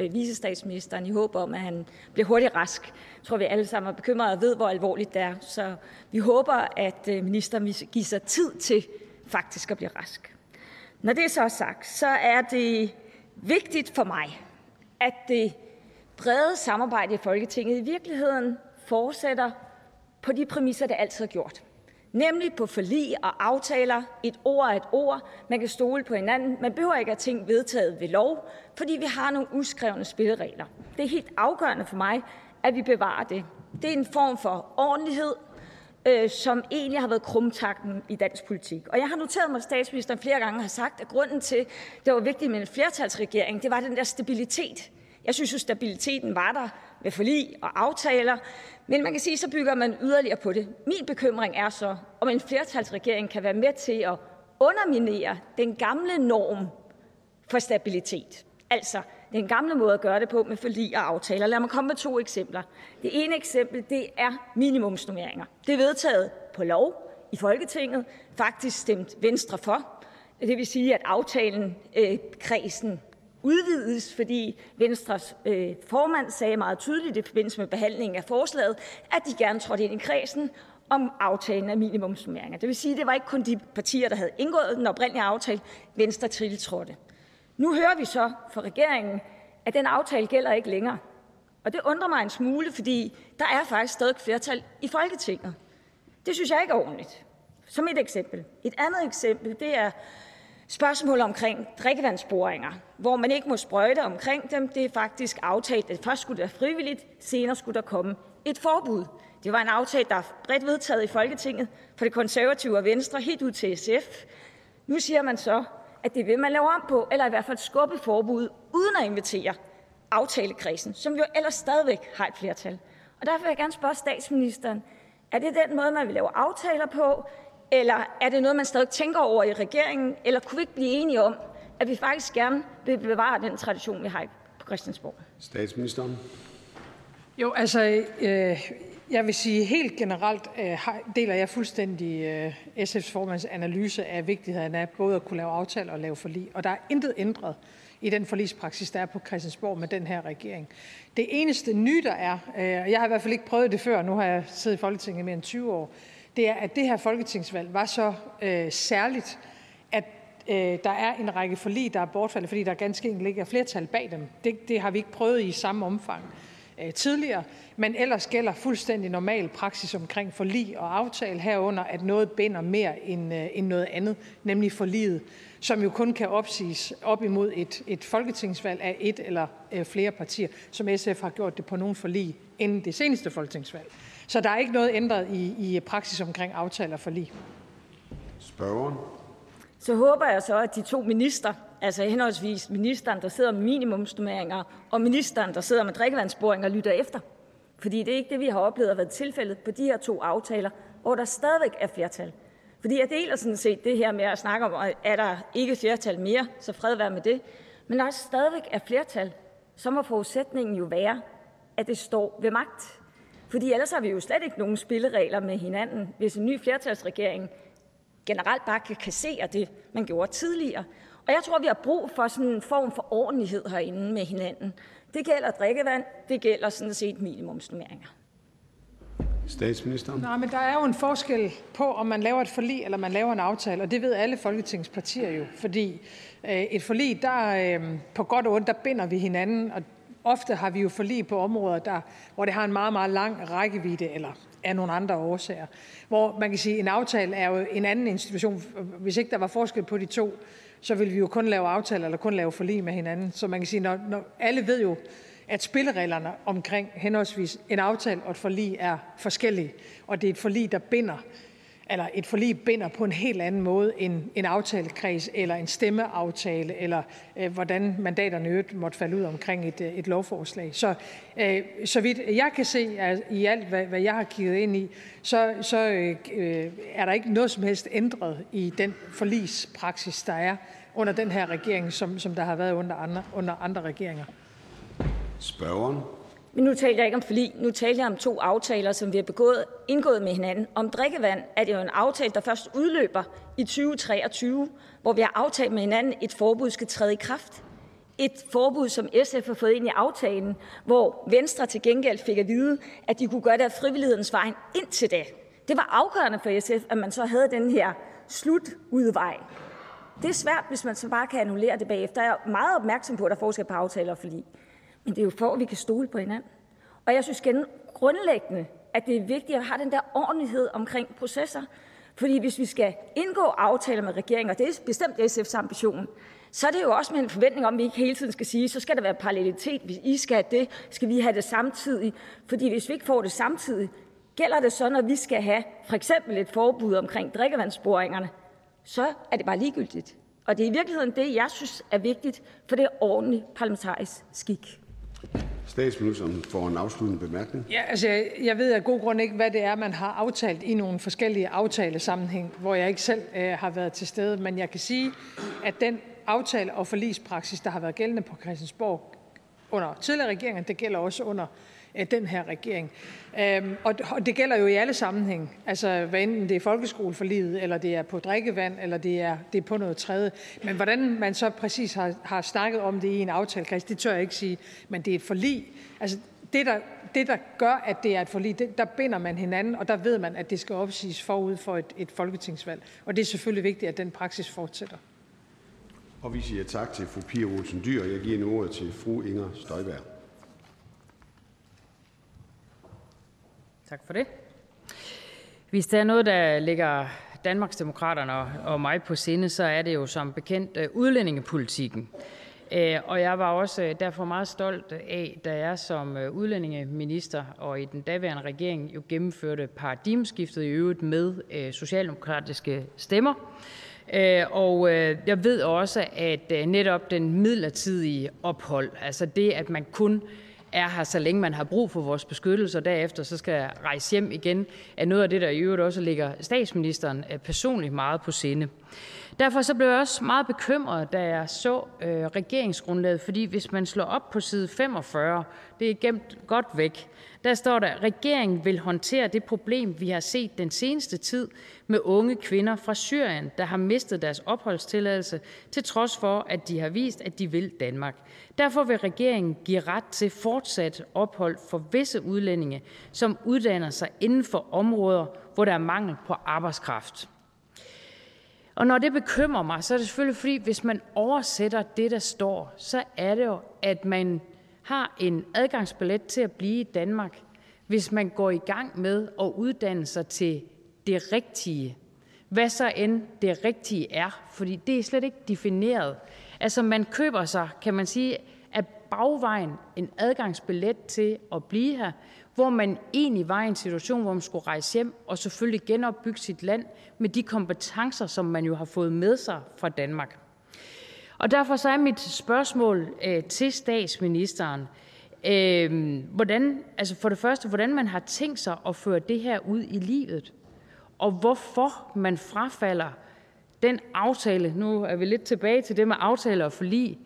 øh, visestatsministeren, i håb om, at han bliver hurtigt rask. Jeg tror, vi alle sammen er bekymrede og ved, hvor alvorligt det er. Så vi håber, at øh, ministeren vil give sig tid til faktisk at blive rask. Når det er så sagt, så er det vigtigt for mig, at det brede samarbejde i Folketinget i virkeligheden fortsætter på de præmisser, det altid har gjort. Nemlig på forlig og aftaler, et ord er et ord, man kan stole på hinanden. Man behøver ikke at ting vedtaget ved lov, fordi vi har nogle uskrevne spilleregler. Det er helt afgørende for mig, at vi bevarer det. Det er en form for ordentlighed, øh, som egentlig har været krumtakten i dansk politik. Og jeg har noteret mig, at statsministeren flere gange har sagt, at grunden til, at det var vigtigt med en flertalsregering, det var den der stabilitet. Jeg synes jo, stabiliteten var der med forlig og aftaler, men man kan sige, så bygger man yderligere på det. Min bekymring er så, om en flertalsregering kan være med til at underminere den gamle norm for stabilitet. Altså den gamle måde at gøre det på med forlig og aftaler. Lad mig komme med to eksempler. Det ene eksempel det er minimumsnummeringer. Det er vedtaget på lov i Folketinget, faktisk stemt Venstre for. Det vil sige, at aftalen øh, kredsen udvides, fordi Venstres øh, formand sagde meget tydeligt i forbindelse med behandlingen af forslaget, at de gerne trådte ind i kredsen om aftalen af minimumsnummeringer. Det vil sige, at det var ikke kun de partier, der havde indgået den oprindelige aftale, Venstre tiltrådte. Nu hører vi så fra regeringen, at den aftale gælder ikke længere. Og det undrer mig en smule, fordi der er faktisk stadig flertal i Folketinget. Det synes jeg ikke er ordentligt. Som et eksempel. Et andet eksempel, det er Spørgsmål omkring drikkevandsboringer, hvor man ikke må sprøjte omkring dem, det er faktisk aftalt, at først skulle det være frivilligt, senere skulle der komme et forbud. Det var en aftale, der er bredt vedtaget i Folketinget for det konservative og Venstre, helt ud til SF. Nu siger man så, at det vil man lave om på, eller i hvert fald skubbe forbud, uden at invitere aftalekredsen, som jo ellers stadigvæk har et flertal. Og derfor vil jeg gerne spørge statsministeren, er det den måde, man vil lave aftaler på, eller er det noget, man stadig tænker over i regeringen? Eller kunne vi ikke blive enige om, at vi faktisk gerne vil bevare den tradition, vi har på Christiansborg? Statsministeren. Jo, altså, øh, jeg vil sige helt generelt øh, deler jeg fuldstændig øh, SF's formands analyse af vigtigheden af både at kunne lave aftaler og lave forlig. Og der er intet ændret i den forligspraksis, der er på Christiansborg med den her regering. Det eneste nye, der er, øh, jeg har i hvert fald ikke prøvet det før, nu har jeg siddet i Folketinget i mere end 20 år, det er, at det her folketingsvalg var så øh, særligt, at øh, der er en række forlig, der er bortfaldet, fordi der ganske enkelt ikke er flertal bag dem. Det, det har vi ikke prøvet i samme omfang øh, tidligere, men ellers gælder fuldstændig normal praksis omkring forlig og aftale herunder, at noget binder mere end, øh, end noget andet, nemlig forliget, som jo kun kan opsiges op imod et, et folketingsvalg af et eller øh, flere partier, som SF har gjort det på nogle forlig inden det seneste folketingsvalg. Så der er ikke noget ændret i, i praksis omkring aftaler for lige. Spørgeren. Så håber jeg så, at de to minister, altså henholdsvis ministeren, der sidder med minimumsnummeringer, og ministeren, der sidder med drikkevandsboringer, lytter efter. Fordi det er ikke det, vi har oplevet at være tilfældet på de her to aftaler, hvor der stadigvæk er flertal. Fordi jeg deler sådan set det her med at snakke om, at der ikke flertal mere, så fred være med det. Men når der stadigvæk er flertal, så må forudsætningen jo være, at det står ved magt. Fordi ellers har vi jo slet ikke nogen spilleregler med hinanden, hvis en ny flertalsregering generelt bare kan kassere det, man gjorde tidligere. Og jeg tror, vi har brug for sådan en form for ordentlighed herinde med hinanden. Det gælder drikkevand, det gælder sådan set minimumsnummeringer. Statsministeren. Nej, men der er jo en forskel på, om man laver et forlig, eller man laver en aftale, og det ved alle folketingspartier jo. Fordi øh, et forlig, der øh, på godt og ondt, der binder vi hinanden, og Ofte har vi jo forlig på områder, der, hvor det har en meget, meget lang rækkevidde, eller af nogle andre årsager. Hvor man kan sige, at en aftale er jo en anden institution. Hvis ikke der var forskel på de to, så ville vi jo kun lave aftaler eller kun lave forlig med hinanden. Så man kan sige, når, når alle ved jo, at spillereglerne omkring henholdsvis en aftale og et forlig er forskellige, og det er et forlig, der binder eller et forlig binder på en helt anden måde end en aftalekreds eller en stemmeaftale, eller øh, hvordan mandaterne øvrigt måtte falde ud omkring et, øh, et lovforslag. Så, øh, så vidt jeg kan se at i alt, hvad, hvad jeg har kigget ind i, så, så øh, er der ikke noget som helst ændret i den forligspraksis, der er under den her regering, som, som der har været under andre, under andre regeringer. Spørgeren. Men nu taler jeg ikke om forlig. Nu taler jeg om to aftaler, som vi har begået, indgået med hinanden. Om drikkevand er det jo en aftale, der først udløber i 2023, hvor vi har aftalt med hinanden, et forbud skal træde i kraft. Et forbud, som SF har fået ind i aftalen, hvor Venstre til gengæld fik at vide, at de kunne gøre det af frivillighedens vej indtil da. Det var afgørende for SF, at man så havde den her slutudvej. Det er svært, hvis man så bare kan annullere det bagefter. Jeg er meget opmærksom på, at der er forskel på aftaler og forlig. Men det er jo for, at vi kan stole på hinanden. Og jeg synes grundlæggende, at det er vigtigt, at vi har den der ordentlighed omkring processer. Fordi hvis vi skal indgå aftaler med regeringen, og det er bestemt SF's ambition, så er det jo også med en forventning om, at vi ikke hele tiden skal sige, så skal der være parallelitet. Hvis I skal have det, skal vi have det samtidig. Fordi hvis vi ikke får det samtidig, gælder det så, når vi skal have for eksempel et forbud omkring drikkevandsboringerne, så er det bare ligegyldigt. Og det er i virkeligheden det, jeg synes er vigtigt, for det er ordentlig parlamentarisk skik. Statsministeren får en afsluttende bemærkning. Ja, altså jeg, jeg ved af god grund ikke, hvad det er, man har aftalt i nogle forskellige aftalesammenhæng, hvor jeg ikke selv øh, har været til stede. Men jeg kan sige, at den aftale og forlispraksis, der har været gældende på Christiansborg under tidligere regeringer, det gælder også under Øh, den her regering. Øhm, og det gælder jo i alle sammenhæng, altså hvad enten det er folkeskoleforliget, eller det er på drikkevand, eller det er, det er på noget tredje. Men hvordan man så præcis har, har snakket om det i en aftalekreds, det tør jeg ikke sige, men det er et forlig. Altså det, der, det, der gør, at det er et forlig, det, der binder man hinanden, og der ved man, at det skal opsiges forud for et, et folketingsvalg. Og det er selvfølgelig vigtigt, at den praksis fortsætter. Og vi siger tak til fru Pia Olsen Dyr. Jeg giver nu ordet til fru Inger Støjberg. Tak for det. Hvis der er noget, der ligger Danmarksdemokraterne og mig på sinde, så er det jo som bekendt øh, udlændingepolitikken. Øh, og jeg var også øh, derfor meget stolt af, da jeg som udlændingeminister og i den daværende regering jo gennemførte paradigmeskiftet i øvrigt med socialdemokratiske stemmer. Og jeg ved også, at netop den midlertidige ophold, altså det, at man kun er her, så længe man har brug for vores beskyttelse, og derefter så skal rejse hjem igen, er noget af det, der i øvrigt også ligger statsministeren øh, personligt meget på sinde. Derfor så blev jeg også meget bekymret, da jeg så øh, regeringsgrundlaget, fordi hvis man slår op på side 45, det er gemt godt væk, der står der, regeringen vil håndtere det problem, vi har set den seneste tid med unge kvinder fra Syrien, der har mistet deres opholdstilladelse, til trods for, at de har vist, at de vil Danmark. Derfor vil regeringen give ret til fortsat ophold for visse udlændinge, som uddanner sig inden for områder, hvor der er mangel på arbejdskraft. Og når det bekymrer mig, så er det selvfølgelig fordi, hvis man oversætter det, der står, så er det jo, at man har en adgangsbillet til at blive i Danmark, hvis man går i gang med at uddanne sig til det rigtige. Hvad så end det rigtige er, fordi det er slet ikke defineret. Altså man køber sig, kan man sige, af bagvejen en adgangsbillet til at blive her, hvor man egentlig var i en situation, hvor man skulle rejse hjem og selvfølgelig genopbygge sit land med de kompetencer, som man jo har fået med sig fra Danmark. Og derfor så er mit spørgsmål øh, til statsministeren, øh, hvordan, altså for det første, hvordan man har tænkt sig at føre det her ud i livet, og hvorfor man frafalder den aftale, nu er vi lidt tilbage til det med aftaler og forlig,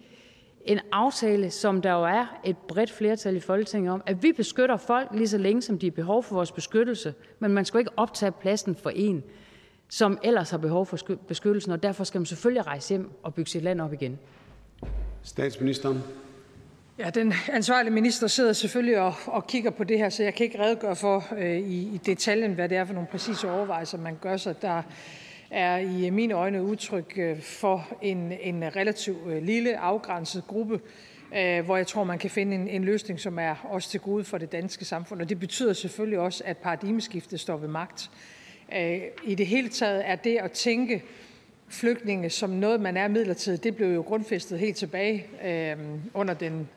en aftale, som der jo er et bredt flertal i Folketinget om, at vi beskytter folk lige så længe, som de har behov for vores beskyttelse, men man skal ikke optage pladsen for en, som ellers har behov for beskyttelsen, og derfor skal man selvfølgelig rejse hjem og bygge sit land op igen. Statsministeren. Ja, den ansvarlige minister sidder selvfølgelig og, og kigger på det her, så jeg kan ikke redegøre for øh, i, i detaljen, hvad det er for nogle præcise overvejelser, man gør sig. Der er i mine øjne udtryk øh, for en, en relativt øh, lille afgrænset gruppe, øh, hvor jeg tror, man kan finde en, en løsning, som er også til gode for det danske samfund. Og det betyder selvfølgelig også, at paradigmeskiftet står ved magt. I det hele taget er det at tænke flygtninge som noget, man er midlertidigt, det blev jo grundfæstet helt tilbage under den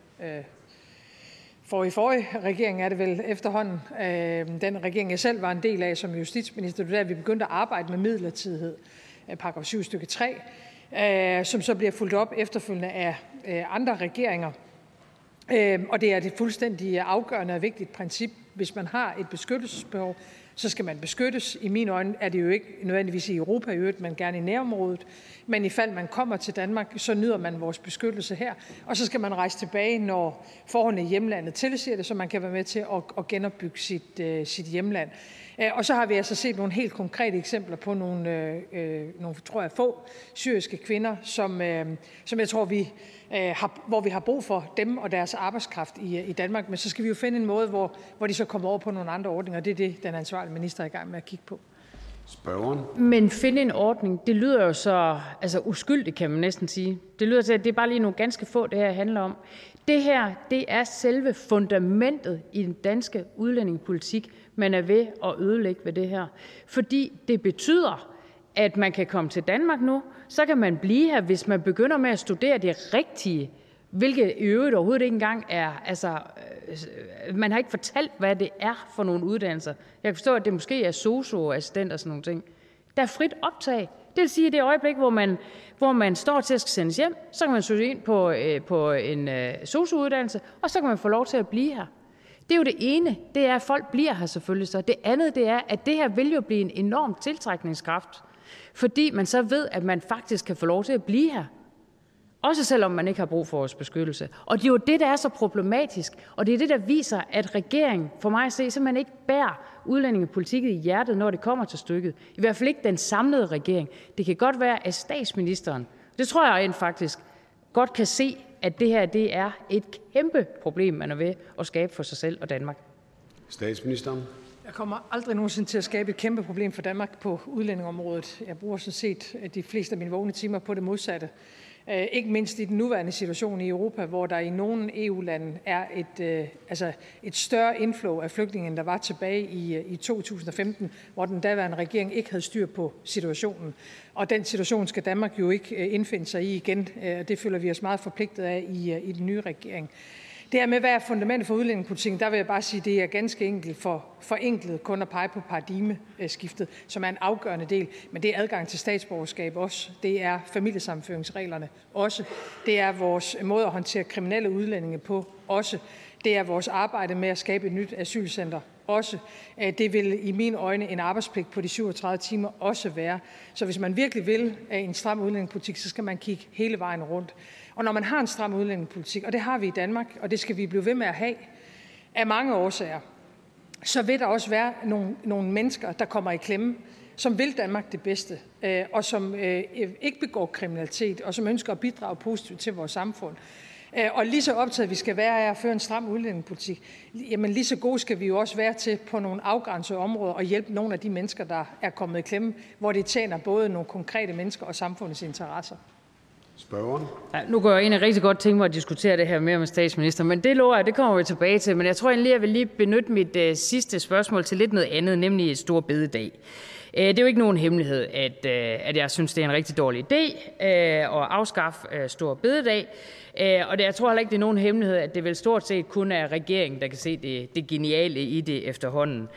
for i forrige regering er det vel efterhånden, øh, den regering, jeg selv var en del af som justitsminister, det var der, vi begyndte at arbejde med midlertidighed, øh, paragraf 7 stykke 3, øh, som så bliver fulgt op efterfølgende af øh, andre regeringer. Øh, og det er det fuldstændig afgørende og vigtigt princip, hvis man har et beskyttelsesbehov, så skal man beskyttes. I mine øjne er det jo ikke nødvendigvis i Europa i øvrigt, men gerne i nærområdet. Men i fald man kommer til Danmark, så nyder man vores beskyttelse her. Og så skal man rejse tilbage, når forholdene i hjemlandet tilsiger det, så man kan være med til at, at genopbygge sit, uh, sit hjemland. Uh, og så har vi altså set nogle helt konkrete eksempler på nogle, uh, nogle tror jeg, få syriske kvinder, som, uh, som jeg tror, vi Øh, hvor vi har brug for dem og deres arbejdskraft i, i Danmark. Men så skal vi jo finde en måde, hvor, hvor de så kommer over på nogle andre ordninger. Det er det, den ansvarlige minister er i gang med at kigge på. Spørgeren. Men finde en ordning, det lyder jo så altså uskyldigt, kan man næsten sige. Det lyder til, at det er bare lige nogle ganske få, det her handler om. Det her, det er selve fundamentet i den danske udlændingepolitik, man er ved at ødelægge ved det her. Fordi det betyder, at man kan komme til Danmark nu, så kan man blive her, hvis man begynder med at studere det rigtige, hvilket i øvrigt overhovedet ikke engang er, altså, øh, man har ikke fortalt, hvad det er for nogle uddannelser. Jeg kan forstå, at det måske er sosu-assistent og sådan nogle ting. Der er frit optag. Det vil sige, at det øjeblik, hvor man, hvor man står til at skal sendes hjem, så kan man søge ind på, øh, på en øh, sosu-uddannelse, og så kan man få lov til at blive her. Det er jo det ene, det er, at folk bliver her selvfølgelig så. Det andet, det er, at det her vil jo blive en enorm tiltrækningskraft fordi man så ved, at man faktisk kan få lov til at blive her. Også selvom man ikke har brug for vores beskyttelse. Og det er jo det, der er så problematisk. Og det er det, der viser, at regeringen, for mig at se, simpelthen ikke bærer udlændingepolitikken i hjertet, når det kommer til stykket. I hvert fald ikke den samlede regering. Det kan godt være, at statsministeren, det tror jeg rent faktisk, godt kan se, at det her det er et kæmpe problem, man er ved at skabe for sig selv og Danmark. Statsministeren. Jeg kommer aldrig nogensinde til at skabe et kæmpe problem for Danmark på udlændingområdet. Jeg bruger sådan set de fleste af mine vågne timer på det modsatte. Øh, ikke mindst i den nuværende situation i Europa, hvor der i nogle EU-lande er et, øh, altså et større inflow af flygtninge, end der var tilbage i, øh, i 2015, hvor den daværende regering ikke havde styr på situationen. Og den situation skal Danmark jo ikke indfinde sig i igen. Det føler vi os meget forpligtet af i, i den nye regering. Det her med, hvad er fundamentet for udlændingepolitikken, der vil jeg bare sige, at det er ganske enkelt for forenklet kun at pege på paradigmeskiftet, som er en afgørende del. Men det er adgang til statsborgerskab også. Det er familiesammenføringsreglerne også. Det er vores måde at håndtere kriminelle udlændinge på også. Det er vores arbejde med at skabe et nyt asylcenter også. Det vil i mine øjne en arbejdspligt på de 37 timer også være. Så hvis man virkelig vil en stram udlændingepolitik, så skal man kigge hele vejen rundt. Og når man har en stram udlændingepolitik, og det har vi i Danmark, og det skal vi blive ved med at have, af mange årsager, så vil der også være nogle, nogle mennesker, der kommer i klemme, som vil Danmark det bedste, øh, og som øh, øh ikke begår kriminalitet, og som ønsker at bidrage positivt til vores samfund. Øh, og lige så optaget vi skal være af at føre en stram udlændingepolitik, jamen lige så gode skal vi jo også være til på nogle afgrænsede områder og hjælpe nogle af de mennesker, der er kommet i klemme, hvor det tjener både nogle konkrete mennesker og samfundets interesser. Spørgeren. Ja, nu går jeg egentlig rigtig godt tænke mig at diskutere det her mere med statsminister, men det lover jeg, det kommer vi tilbage til. Men jeg tror egentlig, jeg vil lige benytte mit uh, sidste spørgsmål til lidt noget andet, nemlig et stor bededag. Uh, det er jo ikke nogen hemmelighed, at, uh, at jeg synes, det er en rigtig dårlig idé uh, at afskaffe uh, stor bededag. Uh, og det, jeg tror heller ikke, det er nogen hemmelighed, at det vel stort set kun er regeringen, der kan se det, det geniale i det efterhånden.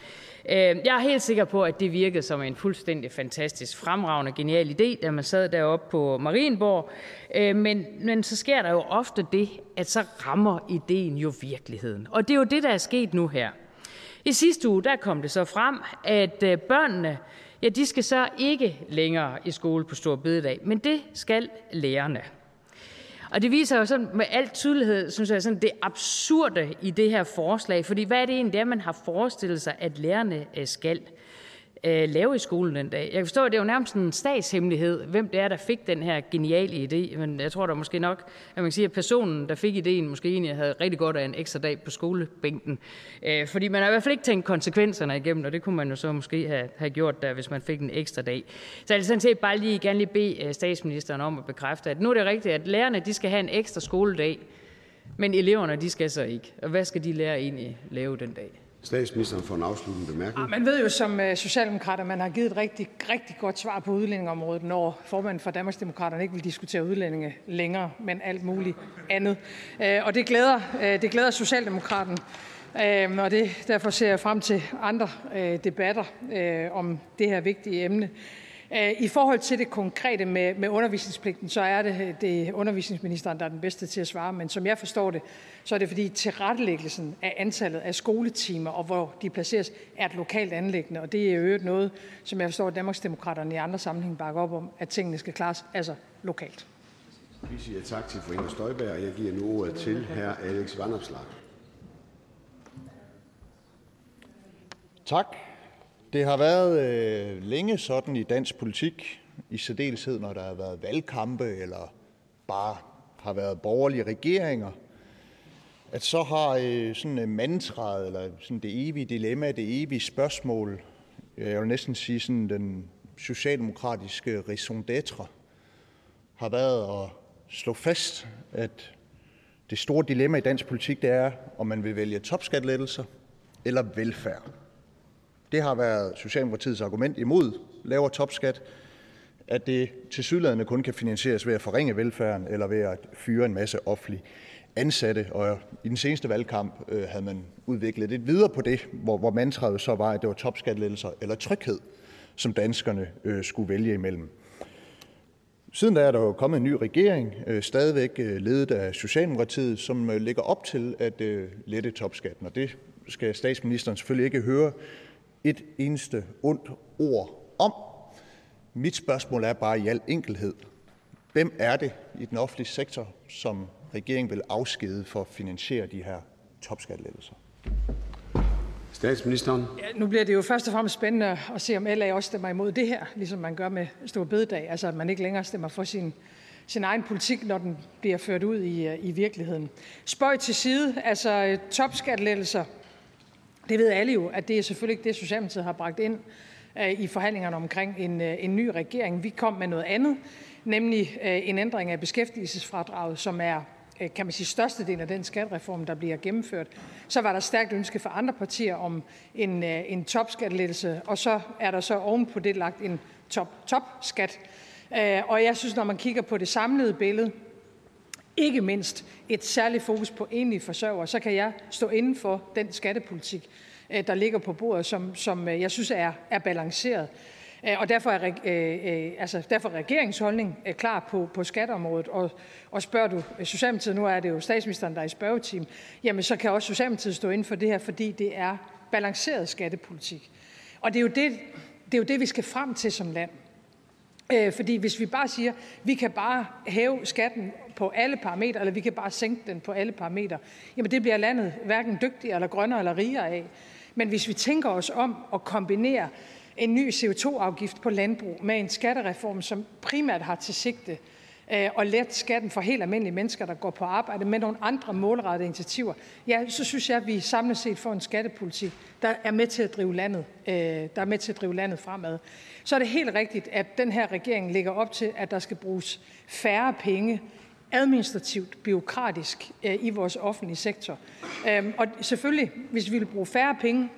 Øh, jeg er helt sikker på, at det virkede som en fuldstændig fantastisk, fremragende, genial idé, da man sad deroppe på Marienborg. Øh, men, men så sker der jo ofte det, at så rammer ideen jo virkeligheden. Og det er jo det, der er sket nu her. I sidste uge der kom det så frem, at øh, børnene ja, de skal så ikke længere i skole på Stor Bededag, men det skal lærerne. Og det viser jo sådan med al tydelighed, synes jeg, sådan det absurde i det her forslag. Fordi hvad er det egentlig, det man har forestillet sig, at lærerne øh, skal? Øh, lave i skolen den dag. Jeg kan forstå, at det er jo nærmest en statshemmelighed, hvem det er, der fik den her geniale idé. Men jeg tror da måske nok, at man kan sige, at personen, der fik idéen, måske egentlig havde rigtig godt af en ekstra dag på skolebænken. Øh, fordi man har i hvert fald ikke tænkt konsekvenserne igennem, og det kunne man jo så måske have, have gjort der, hvis man fik en ekstra dag. Så jeg vil sådan set bare lige gerne lige bede øh, statsministeren om at bekræfte, at nu er det rigtigt, at lærerne de skal have en ekstra skoledag, men eleverne de skal så ikke. Og hvad skal de lære egentlig lave den dag? Statsministeren for en afsluttende bemærkning. Ah, man ved jo som øh, socialdemokrat, at man har givet et rigtig, rigtig godt svar på udlændingområdet, når formanden for Danmarksdemokraterne ikke vil diskutere udlændinge længere, men alt muligt andet. Øh, og det glæder, øh, det glæder Socialdemokraten. Uh, og det, derfor ser jeg frem til andre debatter uh, om det her vigtige emne. Øh, I forhold til det konkrete med, med undervisningspligten, så er det, det undervisningsministeren, der er den bedste til at svare. Men som jeg forstår det, så er det fordi tilrettelæggelsen af antallet af skoletimer og hvor de placeres, er et lokalt anlæggende. Og det er jo noget, som jeg forstår, at Danmarksdemokraterne i andre sammenhæng bakker op om, at tingene skal klares altså lokalt. Vi siger tak til fru Inger Støjberg, og jeg giver nu ordet til hr. Alex Vanopslag. Tak. Det har været øh, længe sådan i dansk politik, i særdeleshed når der har været valgkampe eller bare har været borgerlige regeringer, at så har øh, sådan en mantraet eller sådan det evige dilemma, det evige spørgsmål, øh, jeg vil næsten sige sådan den socialdemokratiske raison d'être, har været at slå fast, at det store dilemma i dansk politik, det er, om man vil vælge topskatlettelser eller velfærd. Det har været Socialdemokratiets argument imod lavere topskat, at det til sydlandene kun kan finansieres ved at forringe velfærden eller ved at fyre en masse offentlige ansatte. Og i den seneste valgkamp øh, havde man udviklet lidt videre på det, hvor, hvor mantraet så var, at det var topskatlettelser eller tryghed, som danskerne øh, skulle vælge imellem. Siden da er der jo kommet en ny regering, øh, stadigvæk øh, ledet af Socialdemokratiet, som øh, lægger op til at øh, lette topskatten. Og det skal statsministeren selvfølgelig ikke høre et eneste ondt ord om. Mit spørgsmål er bare i al enkelhed: Hvem er det i den offentlige sektor, som regeringen vil afskede for at finansiere de her topskattelettelser? Statsministeren. Ja, nu bliver det jo først og fremmest spændende at se, om LA også stemmer imod det her, ligesom man gør med Stor Bededag. Altså, at man ikke længere stemmer for sin, sin egen politik, når den bliver ført ud i, i virkeligheden. Spøj til side. Altså, topskattelettelser det ved alle jo, at det er selvfølgelig ikke det, Socialdemokratiet har bragt ind øh, i forhandlingerne omkring en, øh, en ny regering. Vi kom med noget andet, nemlig øh, en ændring af beskæftigelsesfradraget, som er kan man sige, størstedelen af den skattereform, der bliver gennemført. Så var der stærkt ønske fra andre partier om en, en topskattelettelse, og så er der så ovenpå det lagt en top-top-skat. Og jeg synes, når man kigger på det samlede billede, ikke mindst et særligt fokus på enlige forsørgere, så kan jeg stå inden for den skattepolitik, øh, der ligger på bordet, som, som øh, jeg synes er, er balanceret. Øh, og derfor er, øh, altså, derfor er regeringens holdning klar på, på skatteområdet. Og, og spørger du Socialdemokratiet, nu er det jo statsministeren, der er i spørgetime, jamen så kan også Socialdemokratiet stå inden for det her, fordi det er balanceret skattepolitik. Og det er jo det, det, er jo det vi skal frem til som land. Øh, fordi hvis vi bare siger, vi kan bare hæve skatten på alle parametre, eller vi kan bare sænke den på alle parametre, jamen det bliver landet hverken dygtigere eller grønnere eller rigere af. Men hvis vi tænker os om at kombinere en ny CO2-afgift på landbrug med en skattereform, som primært har til sigte og at lette skatten for helt almindelige mennesker, der går på arbejde, med nogle andre målrettede initiativer, ja, så synes jeg, at vi samlet set får en skattepolitik, der er med til at drive landet, øh, der er med til at drive landet fremad. Så er det helt rigtigt, at den her regering lægger op til, at der skal bruges færre penge administrativt, byråkratisk øh, i vores offentlige sektor. Øhm, og selvfølgelig, hvis vi vil bruge færre penge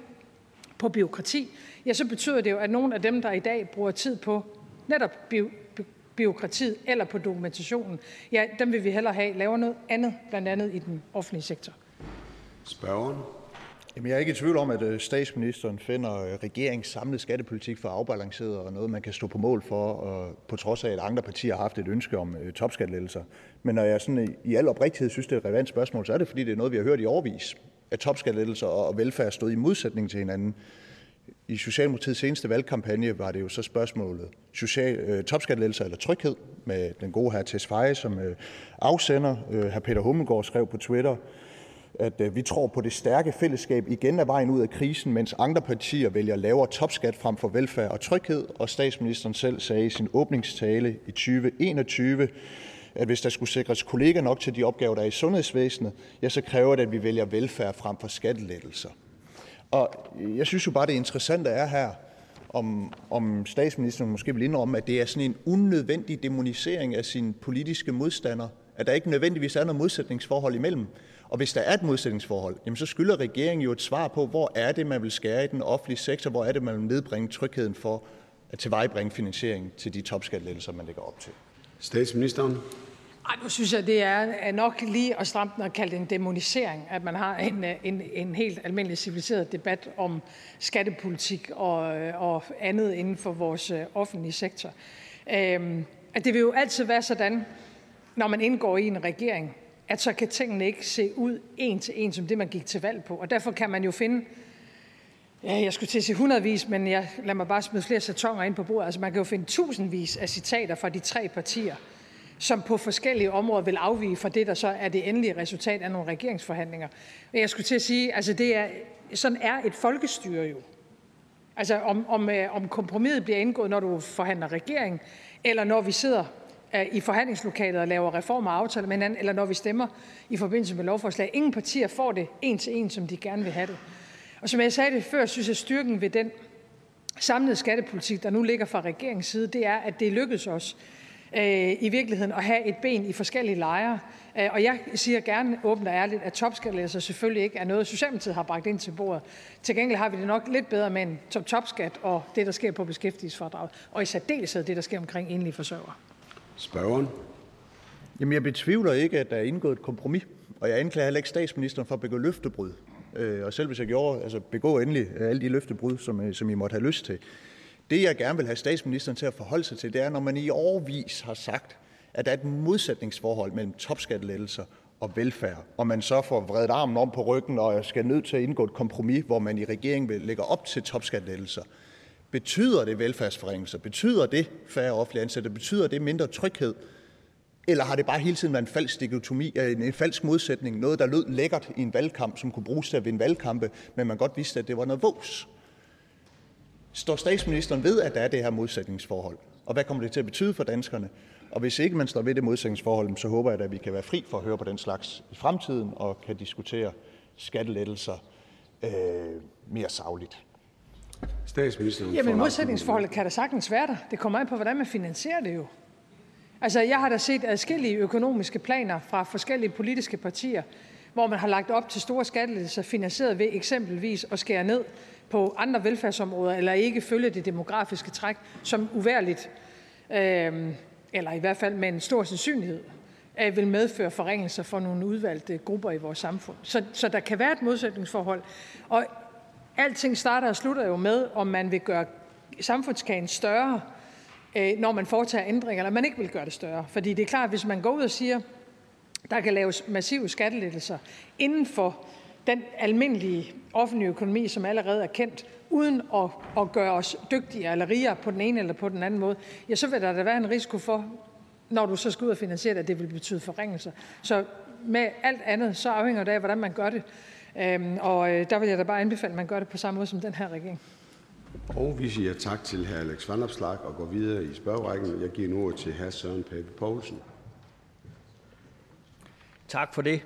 på byråkrati, ja, så betyder det jo, at nogle af dem, der i dag bruger tid på netop by, by, byråkratiet eller på dokumentationen, ja, dem vil vi hellere have laver noget andet, blandt andet i den offentlige sektor. Spørgeren. Jamen, jeg er ikke i tvivl om, at øh, statsministeren finder øh, regeringens samlede skattepolitik for afbalanceret og noget, man kan stå på mål for, og på trods af, at andre partier har haft et ønske om topskattelettelser. Men når jeg sådan i al oprigtighed synes, det er et relevant spørgsmål, så er det, fordi det er noget, vi har hørt i overvis, at topskattelettelser og velfærd stod i modsætning til hinanden. I Socialdemokratiets seneste valgkampagne var det jo så spørgsmålet social, øh, topskattelettelser eller tryghed med den gode her Tesfaye som øh, afsender. Øh, hr. Peter Hummelgaard skrev på Twitter, at øh, vi tror på, det stærke fællesskab igen er vejen ud af krisen, mens andre partier vælger lavere topskat frem for velfærd og tryghed. Og statsministeren selv sagde i sin åbningstale i 2021, at hvis der skulle sikres kolleger nok til de opgaver, der er i sundhedsvæsenet, ja, så kræver det, at vi vælger velfærd frem for skattelettelser. Og jeg synes jo bare, det interessante er her, om, om statsministeren måske vil indrømme, at det er sådan en unødvendig demonisering af sine politiske modstandere, at der ikke nødvendigvis er noget modsætningsforhold imellem Og hvis der er et modsætningsforhold, jamen så skylder regeringen jo et svar på, hvor er det, man vil skære i den offentlige sektor, hvor er det, man vil nedbringe trygheden for at tilvejebringe finansiering til de topskattelettelser, man lægger op til. Statsministeren. Ej, nu synes jeg, det er nok lige at stramme den og kalde det en demonisering, at man har en, øh, en, en helt almindelig civiliseret debat om skattepolitik og, øh, og andet inden for vores øh, offentlige sektor. Øhm, at det vil jo altid være sådan, når man indgår i en regering, at så kan tingene ikke se ud en til en som det, man gik til valg på. Og derfor kan man jo finde jeg skulle til at sige hundredvis, men jeg lader mig bare smide flere satonger ind på bordet. Altså, man kan jo finde tusindvis af citater fra de tre partier, som på forskellige områder vil afvige fra det, der så er det endelige resultat af nogle regeringsforhandlinger. Men jeg skulle til at sige, altså det er, sådan er et folkestyre jo. Altså om, om, øh, om kompromiset bliver indgået, når du forhandler regering, eller når vi sidder øh, i forhandlingslokalet og laver reformer og aftaler med hinanden, eller når vi stemmer i forbindelse med lovforslag. Ingen partier får det en til en, som de gerne vil have det. Og som jeg sagde det før, synes jeg, styrken ved den samlede skattepolitik, der nu ligger fra regeringens side, det er, at det lykkedes os øh, i virkeligheden at have et ben i forskellige lejre. Øh, og jeg siger gerne åbent og ærligt, at topskattelettelser selvfølgelig ikke er noget, Socialdemokratiet har bragt ind til bordet. Til gengæld har vi det nok lidt bedre med en top-topskat og det, der sker på beskæftigelsesfordraget, og i særdeleshed det, der sker omkring enlige forsørgere. Spørgeren. Jamen, jeg betvivler ikke, at der er indgået et kompromis, og jeg anklager heller ikke statsministeren for at begå løftebrud. Øh, og selv hvis jeg gjorde, altså begå endelig øh, alle de løftebrud, som, øh, som I måtte have lyst til. Det, jeg gerne vil have statsministeren til at forholde sig til, det er, når man i årvis har sagt, at der er et modsætningsforhold mellem topskattelettelser og velfærd, og man så får vredet armen om på ryggen og skal nødt til at indgå et kompromis, hvor man i regeringen vil lægge op til topskattelettelser. Betyder det velfærdsforringelser? Betyder det færre offentlige ansatte? Betyder det mindre tryghed? Eller har det bare hele tiden været en falsk dikotomi, en falsk modsætning, noget, der lød lækkert i en valgkamp, som kunne bruges til at vinde valgkampe, men man godt vidste, at det var noget vås? Står statsministeren ved, at der er det her modsætningsforhold? Og hvad kommer det til at betyde for danskerne? Og hvis ikke man står ved det modsætningsforhold, så håber jeg, at vi kan være fri for at høre på den slags i fremtiden og kan diskutere skattelettelser øh, mere savligt. Statsministeren. Jamen modsætningsforholdet kan da sagtens være der. Det kommer an på, hvordan man finansierer det jo. Altså, jeg har da set adskillige økonomiske planer fra forskellige politiske partier, hvor man har lagt op til store skattelettelser finansieret ved eksempelvis at skære ned på andre velfærdsområder eller ikke følge det demografiske træk, som uværligt, øh, eller i hvert fald med en stor sandsynlighed, øh, vil medføre forringelser for nogle udvalgte grupper i vores samfund. Så, så der kan være et modsætningsforhold. Og alting starter og slutter jo med, om man vil gøre samfundskagen større, øh, Øh, når man foretager ændringer, eller man ikke vil gøre det større. Fordi det er klart, at hvis man går ud og siger, der kan laves massive skattelettelser inden for den almindelige offentlige økonomi, som allerede er kendt, uden at, at gøre os dygtigere eller rigere på den ene eller på den anden måde, ja, så vil der da være en risiko for, når du så skal ud og finansiere det, at det vil betyde forringelser. Så med alt andet, så afhænger det af, hvordan man gør det. Øhm, og øh, der vil jeg da bare anbefale, at man gør det på samme måde som den her regering. Og vi siger tak til hr. Alex Vanopslag og går videre i spørgerækken. Jeg giver nu ordet til hr. Søren Pape Poulsen. Tak for det.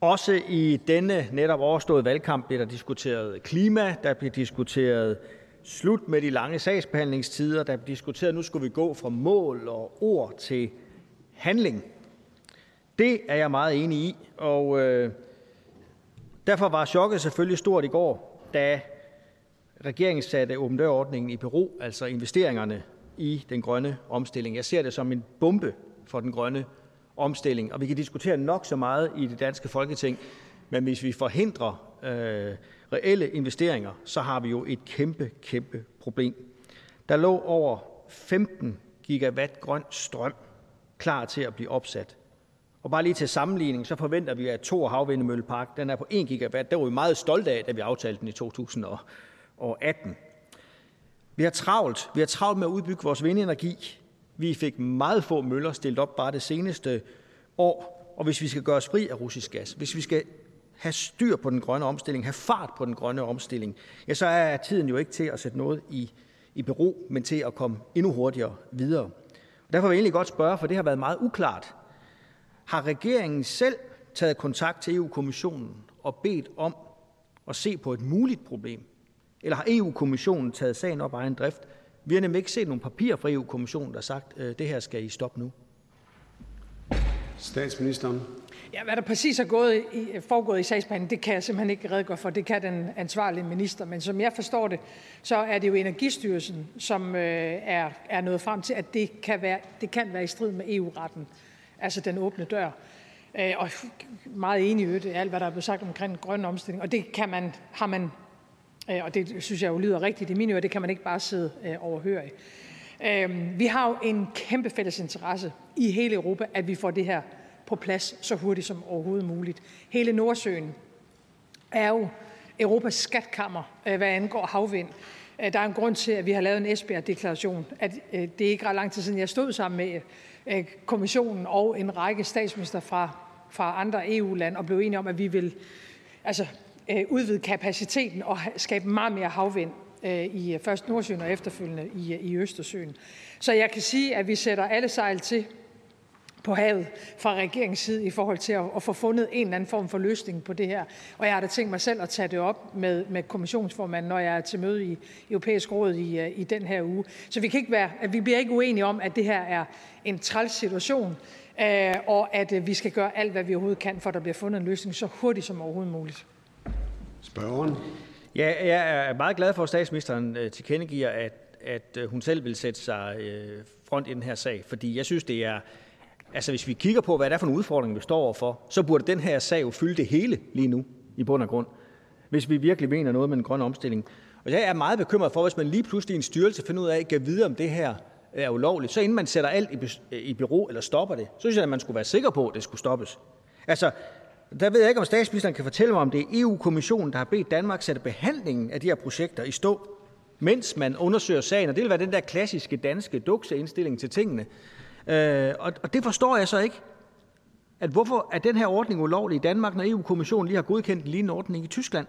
Også i denne netop overståede valgkamp bliver der diskuteret klima, der bliver diskuteret slut med de lange sagsbehandlingstider, der bliver diskuteret, nu skulle vi gå fra mål og ord til handling. Det er jeg meget enig i, og øh, derfor var chokket selvfølgelig stort i går, da regeringen satte åben dør-ordningen i bero, altså investeringerne i den grønne omstilling. Jeg ser det som en bombe for den grønne omstilling, og vi kan diskutere nok så meget i det danske folketing, men hvis vi forhindrer øh, reelle investeringer, så har vi jo et kæmpe, kæmpe problem. Der lå over 15 gigawatt grøn strøm klar til at blive opsat. Og bare lige til sammenligning, så forventer vi, at Thor Havvindemøllepark den er på 1 gigawatt. Der var vi meget stolte af, da vi aftalte den i 2000 og 18. Vi har travlt. Vi har travlt med at udbygge vores vindenergi. Vi fik meget få møller stillet op bare det seneste år. Og hvis vi skal gøre os fri af russisk gas, hvis vi skal have styr på den grønne omstilling, have fart på den grønne omstilling, ja, så er tiden jo ikke til at sætte noget i, i bero, men til at komme endnu hurtigere videre. Og derfor vil jeg egentlig godt spørge, for det har været meget uklart. Har regeringen selv taget kontakt til EU-kommissionen og bedt om at se på et muligt problem? Eller har EU-kommissionen taget sagen op af egen drift? Vi har nemlig ikke set nogen papirer fra EU-kommissionen, der har sagt, at øh, det her skal I stoppe nu. Statsministeren. Ja, hvad der præcis er gået i, foregået i sagsbehandlingen, det kan jeg simpelthen ikke redegøre for. Det kan den ansvarlige minister. Men som jeg forstår det, så er det jo Energistyrelsen, som øh, er, er nået frem til, at det kan, være, det kan være i strid med EU-retten. Altså den åbne dør. Øh, og meget enig i det, alt hvad der er blevet sagt omkring grøn omstilling. Og det kan man, har man, Øh, og det synes jeg jo lyder rigtigt i mine ører, det kan man ikke bare sidde øh, overhøre. Øh, vi har jo en kæmpe fælles interesse i hele Europa, at vi får det her på plads så hurtigt som overhovedet muligt. Hele Nordsøen er jo Europas skatkammer, øh, hvad angår havvind. Øh, der er en grund til, at vi har lavet en Esbjerg-deklaration. At det er ikke ret lang tid siden, jeg stod sammen med kommissionen og en række statsminister fra, fra andre EU-lande og blev enige om, at vi vil altså, Øh, udvide kapaciteten og skabe meget mere havvind øh, i øh, først Nordsøen og efterfølgende i, i Østersøen. Så jeg kan sige, at vi sætter alle sejl til på havet fra regeringens side i forhold til at, at få fundet en eller anden form for løsning på det her. Og jeg har da tænkt mig selv at tage det op med, med kommissionsformanden, når jeg er til møde i Europæisk Råd i, i den her uge. Så vi, kan ikke være, at vi bliver ikke uenige om, at det her er en træls situation, øh, og at øh, vi skal gøre alt, hvad vi overhovedet kan, for at der bliver fundet en løsning så hurtigt som overhovedet muligt. Spørgeren. Ja, jeg er meget glad for, at statsministeren øh, tilkendegiver, at, at øh, hun selv vil sætte sig øh, front i den her sag, fordi jeg synes, det er Altså hvis vi kigger på, hvad det er for en udfordring, vi står overfor, så burde den her sag jo fylde det hele lige nu i bund og grund, hvis vi virkelig mener noget med den grønne omstilling. Og jeg er meget bekymret for, hvis man lige pludselig i en styrelse finder ud af, at vide, om det her er ulovligt, så inden man sætter alt i i bero eller stopper det, så synes jeg, at man skulle være sikker på, at det skulle stoppes. Altså, der ved jeg ikke, om statsministeren kan fortælle mig, om det er EU-kommissionen, der har bedt Danmark sætte behandlingen af de her projekter i stå, mens man undersøger sagen. Og det vil være den der klassiske danske dukseindstilling til tingene. Øh, og det forstår jeg så ikke. At hvorfor er den her ordning ulovlig i Danmark, når EU-kommissionen lige har godkendt en lignende ordning i Tyskland?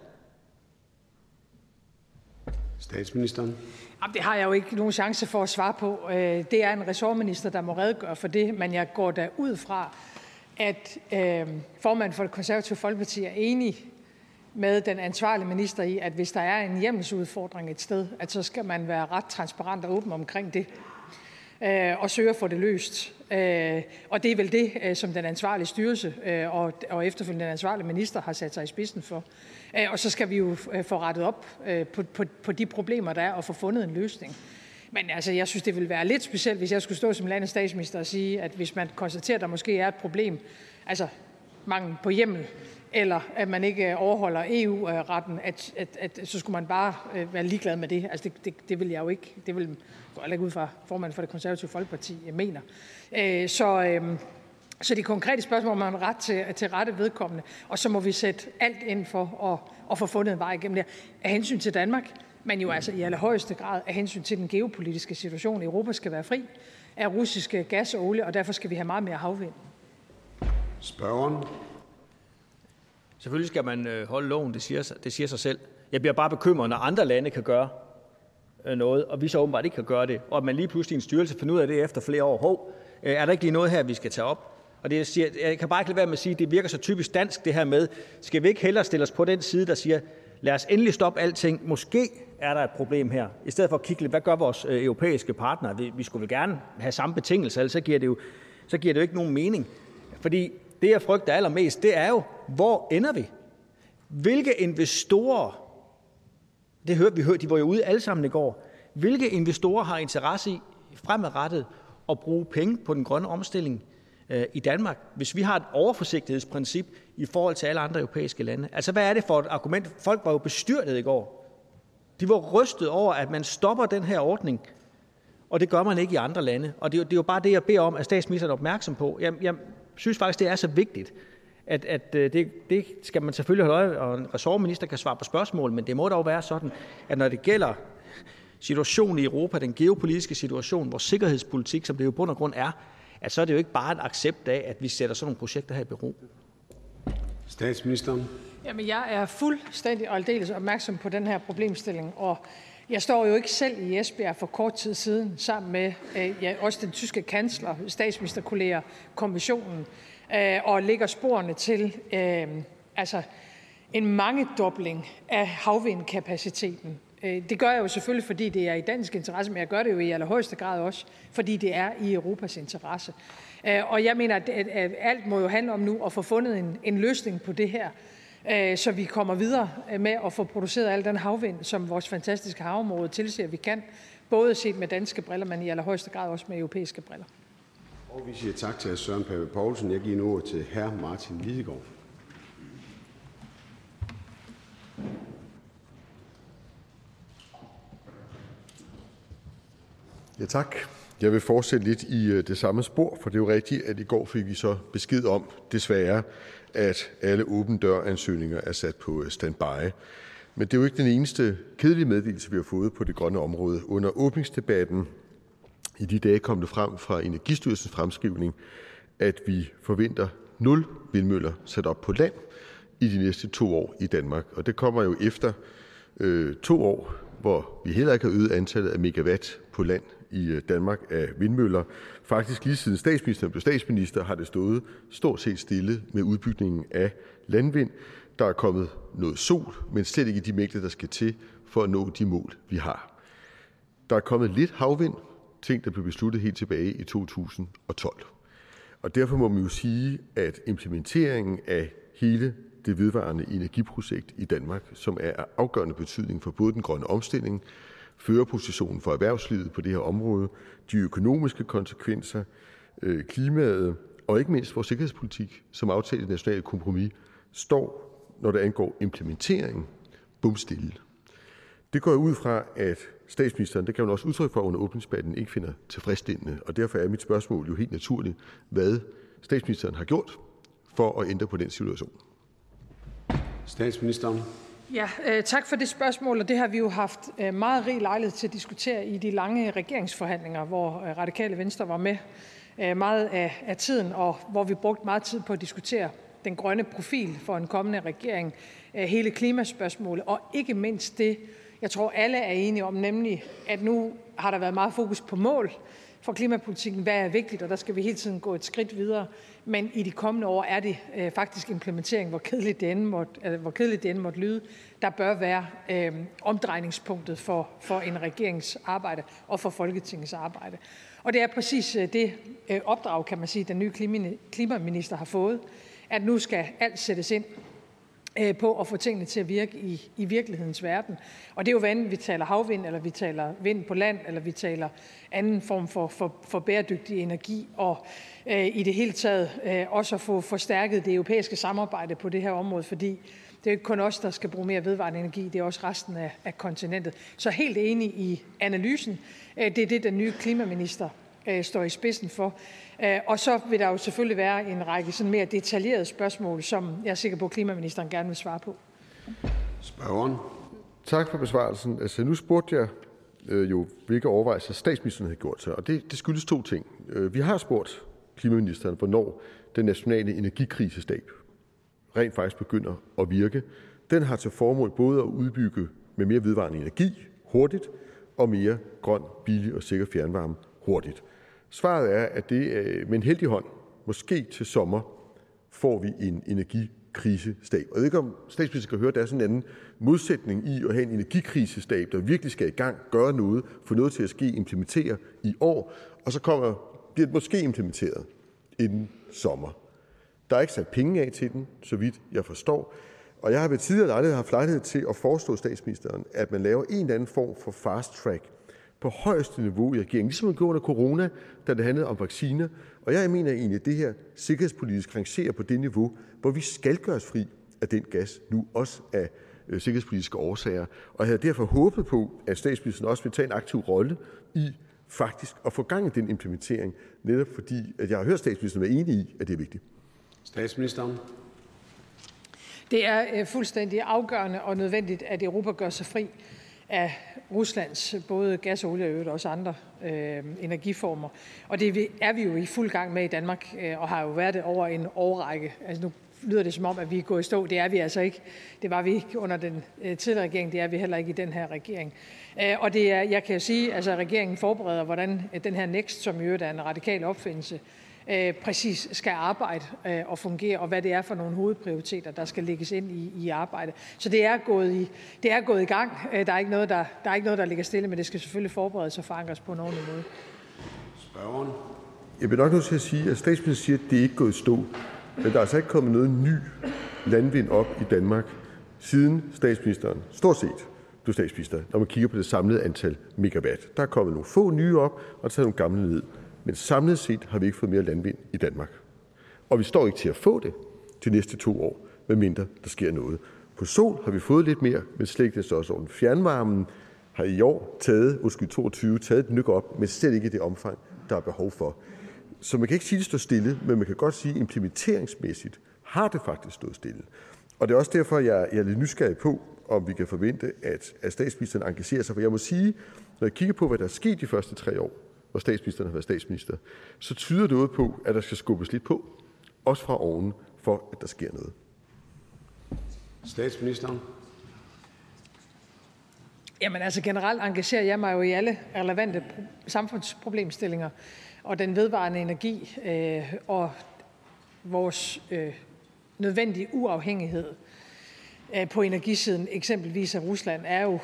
Statsministeren. Jamen, det har jeg jo ikke nogen chance for at svare på. Øh, det er en ressortminister, der må redegøre for det, men jeg går da ud fra, at øh, formanden for det konservative Folkeparti er enig med den ansvarlige minister i, at hvis der er en hjemmelsudfordring et sted, at så skal man være ret transparent og åben omkring det øh, og søge at få det løst. Øh, og det er vel det, øh, som den ansvarlige styrelse øh, og, og efterfølgende den ansvarlige minister har sat sig i spidsen for. Øh, og så skal vi jo øh, få rettet op øh, på, på, på de problemer, der er, og få fundet en løsning. Men altså, jeg synes, det ville være lidt specielt, hvis jeg skulle stå som landets statsminister og sige, at hvis man konstaterer, at der måske er et problem, altså mangel på hjemmel, eller at man ikke overholder EU-retten, at, at, at så skulle man bare øh, være ligeglad med det. Altså det, det, det vil jeg jo ikke. Det vil går ikke ud fra formanden for det konservative folkeparti øh, mener. Øh, så, øh, så de konkrete spørgsmål man man ret til, til rette vedkommende, og så må vi sætte alt ind for at, at få fundet en vej igennem det af hensyn til Danmark, men jo altså i allerhøjeste grad af hensyn til den geopolitiske situation. Europa skal være fri af russiske gas og olie, og derfor skal vi have meget mere havvind. Spørgeren. Selvfølgelig skal man øh, holde loven, det siger, det siger sig selv. Jeg bliver bare bekymret, når andre lande kan gøre Øh, noget, og vi så åbenbart ikke kan gøre det, og at man lige pludselig i en styrelse finder ud af det efter flere år. Hov, øh, er der ikke lige noget her, vi skal tage op? Og det, jeg, siger, jeg kan bare ikke lade være med at sige, at det virker så typisk dansk det her med, skal vi ikke hellere stille os på den side, der siger, lad os endelig stoppe alting. Måske er der et problem her. I stedet for at kigge lidt, hvad gør vores øh, europæiske partnere? Vi, vi skulle vel gerne have samme betingelser, ellers så giver det jo, så giver det jo ikke nogen mening. Fordi det, jeg frygter allermest, det er jo, hvor ender vi? Hvilke investorer det hørte vi, hørte, de var jo ude alle sammen i går. Hvilke investorer har interesse i fremadrettet at bruge penge på den grønne omstilling Øh, i Danmark, hvis vi har et overforsigtighedsprincip i forhold til alle andre europæiske lande? Altså, hvad er det for et argument? Folk var jo bestyrtet i går. De var rystet over, at man stopper den her ordning, og det gør man ikke i andre lande. Og det, er det er jo bare det, jeg beder om, at statsministeren er opmærksom på. Jeg, jeg synes faktisk, det er så vigtigt, at, at øh, det, det skal man selvfølgelig holde øje, og en ressortminister kan svare på spørgsmål, men det må dog være sådan, at når det gælder situationen i Europa, den geopolitiske situation, vores sikkerhedspolitik, som det jo bund og grund er, at så er det jo ikke bare en accept af, at vi sætter sådan nogle projekter her i bero. Statsministeren. Jamen, jeg er fuldstændig og aldeles opmærksom på den her problemstilling, og jeg står jo ikke selv i Esbjerg for kort tid siden sammen med øh, ja, også den tyske kansler, statsministerkolleger, kommissionen, øh, og lægger sporene til øh, altså en mangedobling af havvindkapaciteten Øh, det gør jeg jo selvfølgelig, fordi det er i dansk interesse, men jeg gør det jo i allerhøjeste grad også, fordi det er i Europas interesse. Øh, og jeg mener, at alt må jo handle om nu at få fundet en, en løsning på det her, øh, så vi kommer videre med at få produceret al den havvind, som vores fantastiske havområde tilsiger, vi kan, både set med danske briller, men i allerhøjeste grad også med europæiske briller. Og vi siger tak til Søren Pape Poulsen. Jeg giver nu ordet til hr. Martin Lidegaard. Ja, tak. Jeg vil fortsætte lidt i øh, det samme spor, for det er jo rigtigt, at i går fik vi så besked om, desværre, at alle åben dør-ansøgninger er sat på øh, standby. Men det er jo ikke den eneste kedelige meddelelse, vi har fået på det grønne område. Under åbningsdebatten i de dage kom det frem fra Energistyrelsens fremskrivning, at vi forventer 0 vindmøller sat op på land i de næste to år i Danmark. Og det kommer jo efter øh, to år, hvor vi heller ikke har øget antallet af megawatt på land i øh, Danmark af vindmøller. Faktisk lige siden statsministeren blev statsminister, har det stået stort set stille med udbygningen af landvind. Der er kommet noget sol, men slet ikke de mængder, der skal til for at nå de mål, vi har. Der er kommet lidt havvind, ting, der blev besluttet helt tilbage i 2012. Og derfor må man jo sige, at implementeringen af hele det vedvarende energiprojekt i Danmark, som er af afgørende betydning for både den grønne omstilling, førerpositionen for erhvervslivet på det her område, de økonomiske konsekvenser, øh, klimaet og ikke mindst vores sikkerhedspolitik som aftalt i det nationale kompromis, står, når det angår implementering, bumstille. Det går ud fra, at statsministeren, det kan hun også udtrykke for under åbningsdebatten, ikke finder tilfredsstillende. Og derfor er mit spørgsmål jo helt naturligt, hvad statsministeren har gjort for at ændre på den situation. Statsministeren. Ja, øh, tak for det spørgsmål, og det har vi jo haft øh, meget rig lejlighed til at diskutere i de lange regeringsforhandlinger, hvor øh, Radikale Venstre var med øh, meget af, af tiden, og hvor vi brugte meget tid på at diskutere den grønne profil for en kommende regering, øh, hele klimaspørgsmålet, og ikke mindst det, jeg tror alle er enige om, nemlig at nu har der været meget fokus på mål for klimapolitikken, hvad er vigtigt, og der skal vi hele tiden gå et skridt videre. Men i de kommende år er det øh, faktisk implementering, hvor kedeligt det end måtte, øh, hvor kedeligt det end måtte lyde, der bør være øh, omdrejningspunktet for, for en regerings arbejde og for Folketingets arbejde. Og det er præcis øh, det øh, opdrag, kan man sige, den nye klimaminister har fået, at nu skal alt sættes ind Øh, på at få tingene til at virke i, i virkelighedens verden. Og det er jo, hvad vi taler havvind, eller vi taler vind på land, eller vi taler anden form for, for, for bæredygtig energi, og øh, i det hele taget øh, også at få forstærket det europæiske samarbejde på det her område, fordi det er ikke kun os, der skal bruge mere vedvarende energi, det er også resten af, af kontinentet. Så helt enig i analysen. Øh, det er det, den nye klimaminister Øh, står i spidsen for. Øh, og så vil der jo selvfølgelig være en række sådan mere detaljerede spørgsmål, som jeg er sikker på, at klimaministeren gerne vil svare på. Spørgeren. Tak for besvarelsen. Altså, nu spurgte jeg øh, jo, hvilke overvejelser statsministeren havde gjort sig, og det, det skyldes to ting. Øh, vi har spurgt klimaministeren, hvornår den nationale energikrisestab rent faktisk begynder at virke. Den har til formål både at udbygge med mere vedvarende energi hurtigt og mere grøn, billig og sikker fjernvarme hurtigt. Svaret er, at det øh, med en heldig hånd, måske til sommer, får vi en energikrisestab. Og jeg ved ikke, om statsministeren kan høre, at der er sådan en anden modsætning i at have en energikrisestab, der virkelig skal i gang, gøre noget, få noget til at ske, implementere i år, og så kommer, bliver det måske implementeret inden sommer. Der er ikke sat penge af til den, så vidt jeg forstår. Og jeg har ved tidligere lejlighed haft lejlighed til at foreslå statsministeren, at man laver en eller anden form for fast track på højeste niveau i regeringen, ligesom man gjorde under corona, da det handlede om vacciner. Og jeg mener egentlig, at det her sikkerhedspolitisk rangerer på det niveau, hvor vi skal gøres fri af den gas, nu også af øh, sikkerhedspolitiske årsager. Og jeg havde derfor håbet på, at statsministeren også vil tage en aktiv rolle i faktisk at få gang i den implementering, netop fordi at jeg har hørt statsministeren være enig i, at det er vigtigt. Statsministeren. Det er øh, fuldstændig afgørende og nødvendigt, at Europa gør sig fri af Ruslands både gas og olie og også andre øh, energiformer. Og det er vi jo i fuld gang med i Danmark, øh, og har jo været det over en årrække. Altså nu lyder det som om, at vi er gået i stå. Det er vi altså ikke. Det var vi ikke under den øh, tidligere regering. Det er vi heller ikke i den her regering. Øh, og det er, jeg kan jo sige, altså regeringen forbereder, hvordan øh, den her Next, som i øvrigt er en radikal opfindelse, øh, præcis skal arbejde øh, og fungere, og hvad det er for nogle hovedprioriteter, der skal lægges ind i, i arbejdet. Så det er gået i, det er gået i gang. Øh, der, er ikke noget, der, der er ikke noget, der ligger stille, men det skal selvfølgelig forberedes og forankres på en ordentlig måde. Spørgeren. Jeg vil nok nødt til at sige, at statsministeren siger, at det ikke er gået i stå. Men der er altså ikke kommet noget ny landvind op i Danmark, siden statsministeren stort set blev statsminister, når man kigger på det samlede antal megawatt. Der er kommet nogle få nye op, og taget nogle gamle ned. Men samlet set har vi ikke fået mere landvind i Danmark. Og vi står ikke til at få det de næste to år, medmindre der sker noget. På sol har vi fået lidt mere, men slet ikke det største år. Fjernvarmen har i år taget, undskyld, 22, taget et nyk op, men slet ikke i det omfang, der er behov for. Så man kan ikke sige, at det står stille, men man kan godt sige, at implementeringsmæssigt har det faktisk stået stille. Og det er også derfor, jeg er lidt nysgerrig på, om vi kan forvente, at, at statsministeren engagerer sig. For jeg må sige, når jeg kigger på, hvad der er sket de første tre år, hvor statsministeren har været statsminister, så tyder det ud på, at der skal skubbes lidt på, også fra oven, for at der sker noget. Statsministeren. Jamen altså generelt engagerer jeg mig jo i alle relevante samfundsproblemstillinger, og den vedvarende energi øh, og vores øh, nødvendige uafhængighed øh, på energisiden, eksempelvis af Rusland, er jo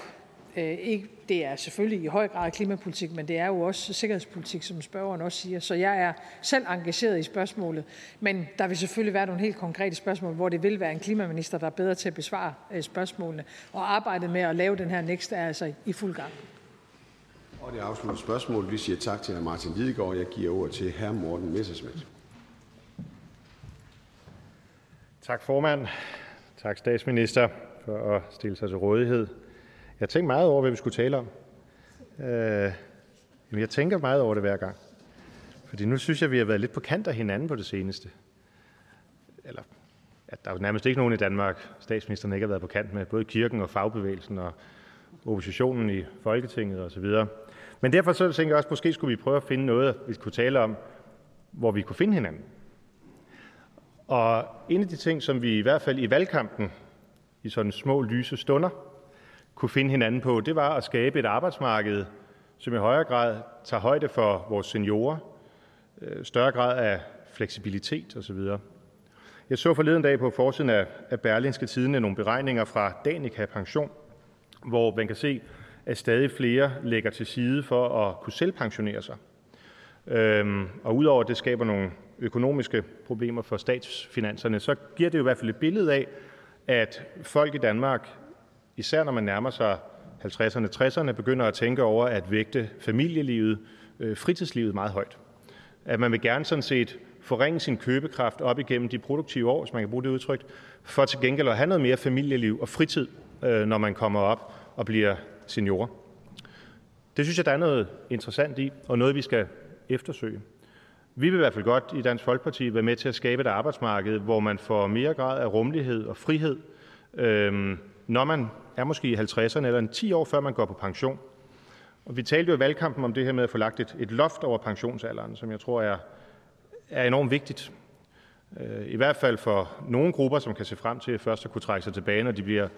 det er selvfølgelig i høj grad klimapolitik, men det er jo også sikkerhedspolitik, som spørgeren også siger. Så jeg er selv engageret i spørgsmålet, men der vil selvfølgelig være nogle helt konkrete spørgsmål, hvor det vil være en klimaminister, der er bedre til at besvare øh, spørgsmålene. Og arbejdet med at lave den her nækst er altså i fuld gang. Og det afslutter spørgsmålet. Vi siger tak til hr. Martin Lidegaard. Jeg giver ordet til hr. Morten Messerschmidt. Tak formand. Tak statsminister for at stille sig til rådighed. Jeg tænker meget over, hvad vi skulle tale om. Øh, jeg tænker meget over det hver gang. Fordi nu synes jeg, vi har været lidt på kant af hinanden på det seneste. Eller, at der er jo nærmest ikke nogen i Danmark, statsministeren ikke har været på kant med. Både kirken og fagbevægelsen og oppositionen i Folketinget osv. Men derfor så tænker jeg også, måske skulle vi prøve at finde noget, vi kunne tale om, hvor vi kunne finde hinanden. Og en af de ting, som vi i hvert fald i valgkampen, i sådan små lyse stunder, kunne finde hinanden på, det var at skabe et arbejdsmarked, som i højere grad tager højde for vores seniorer, øh, større grad af fleksibilitet osv. Jeg så forleden dag på forsiden af, Berlingske Berlinske nogle beregninger fra Danica Pension, hvor man kan se, at stadig flere lægger til side for at kunne selvpensionere sig. Øhm, og udover at det skaber nogle økonomiske problemer for statsfinanserne, så giver det jo i hvert fald et billede af, at folk i Danmark, især når man nærmer sig 50'erne, 60'erne, begynder at tænke over at vægte familielivet, øh, fritidslivet meget højt. At man vil gerne sådan set forringe sin købekraft op igennem de produktive år, hvis man kan bruge det udtryk, for til gengæld at have noget mere familieliv og fritid, øh, når man kommer op og bliver seniorer. Det synes jeg, der er noget interessant i, og noget, vi skal eftersøge. Vi vil i hvert fald godt i Dansk Folkeparti være med til at skabe et arbejdsmarked, hvor man får mere grad af rummelighed og frihed, øhm, når man er måske i 50'erne eller en 10 år før man går på pension. Og vi talte jo i valgkampen om det her med at få lagt et, et loft over pensionsalderen, som jeg tror er, er enormt vigtigt. Øh, I hvert fald for nogle grupper, som kan se frem til først at kunne trække sig tilbage, når de bliver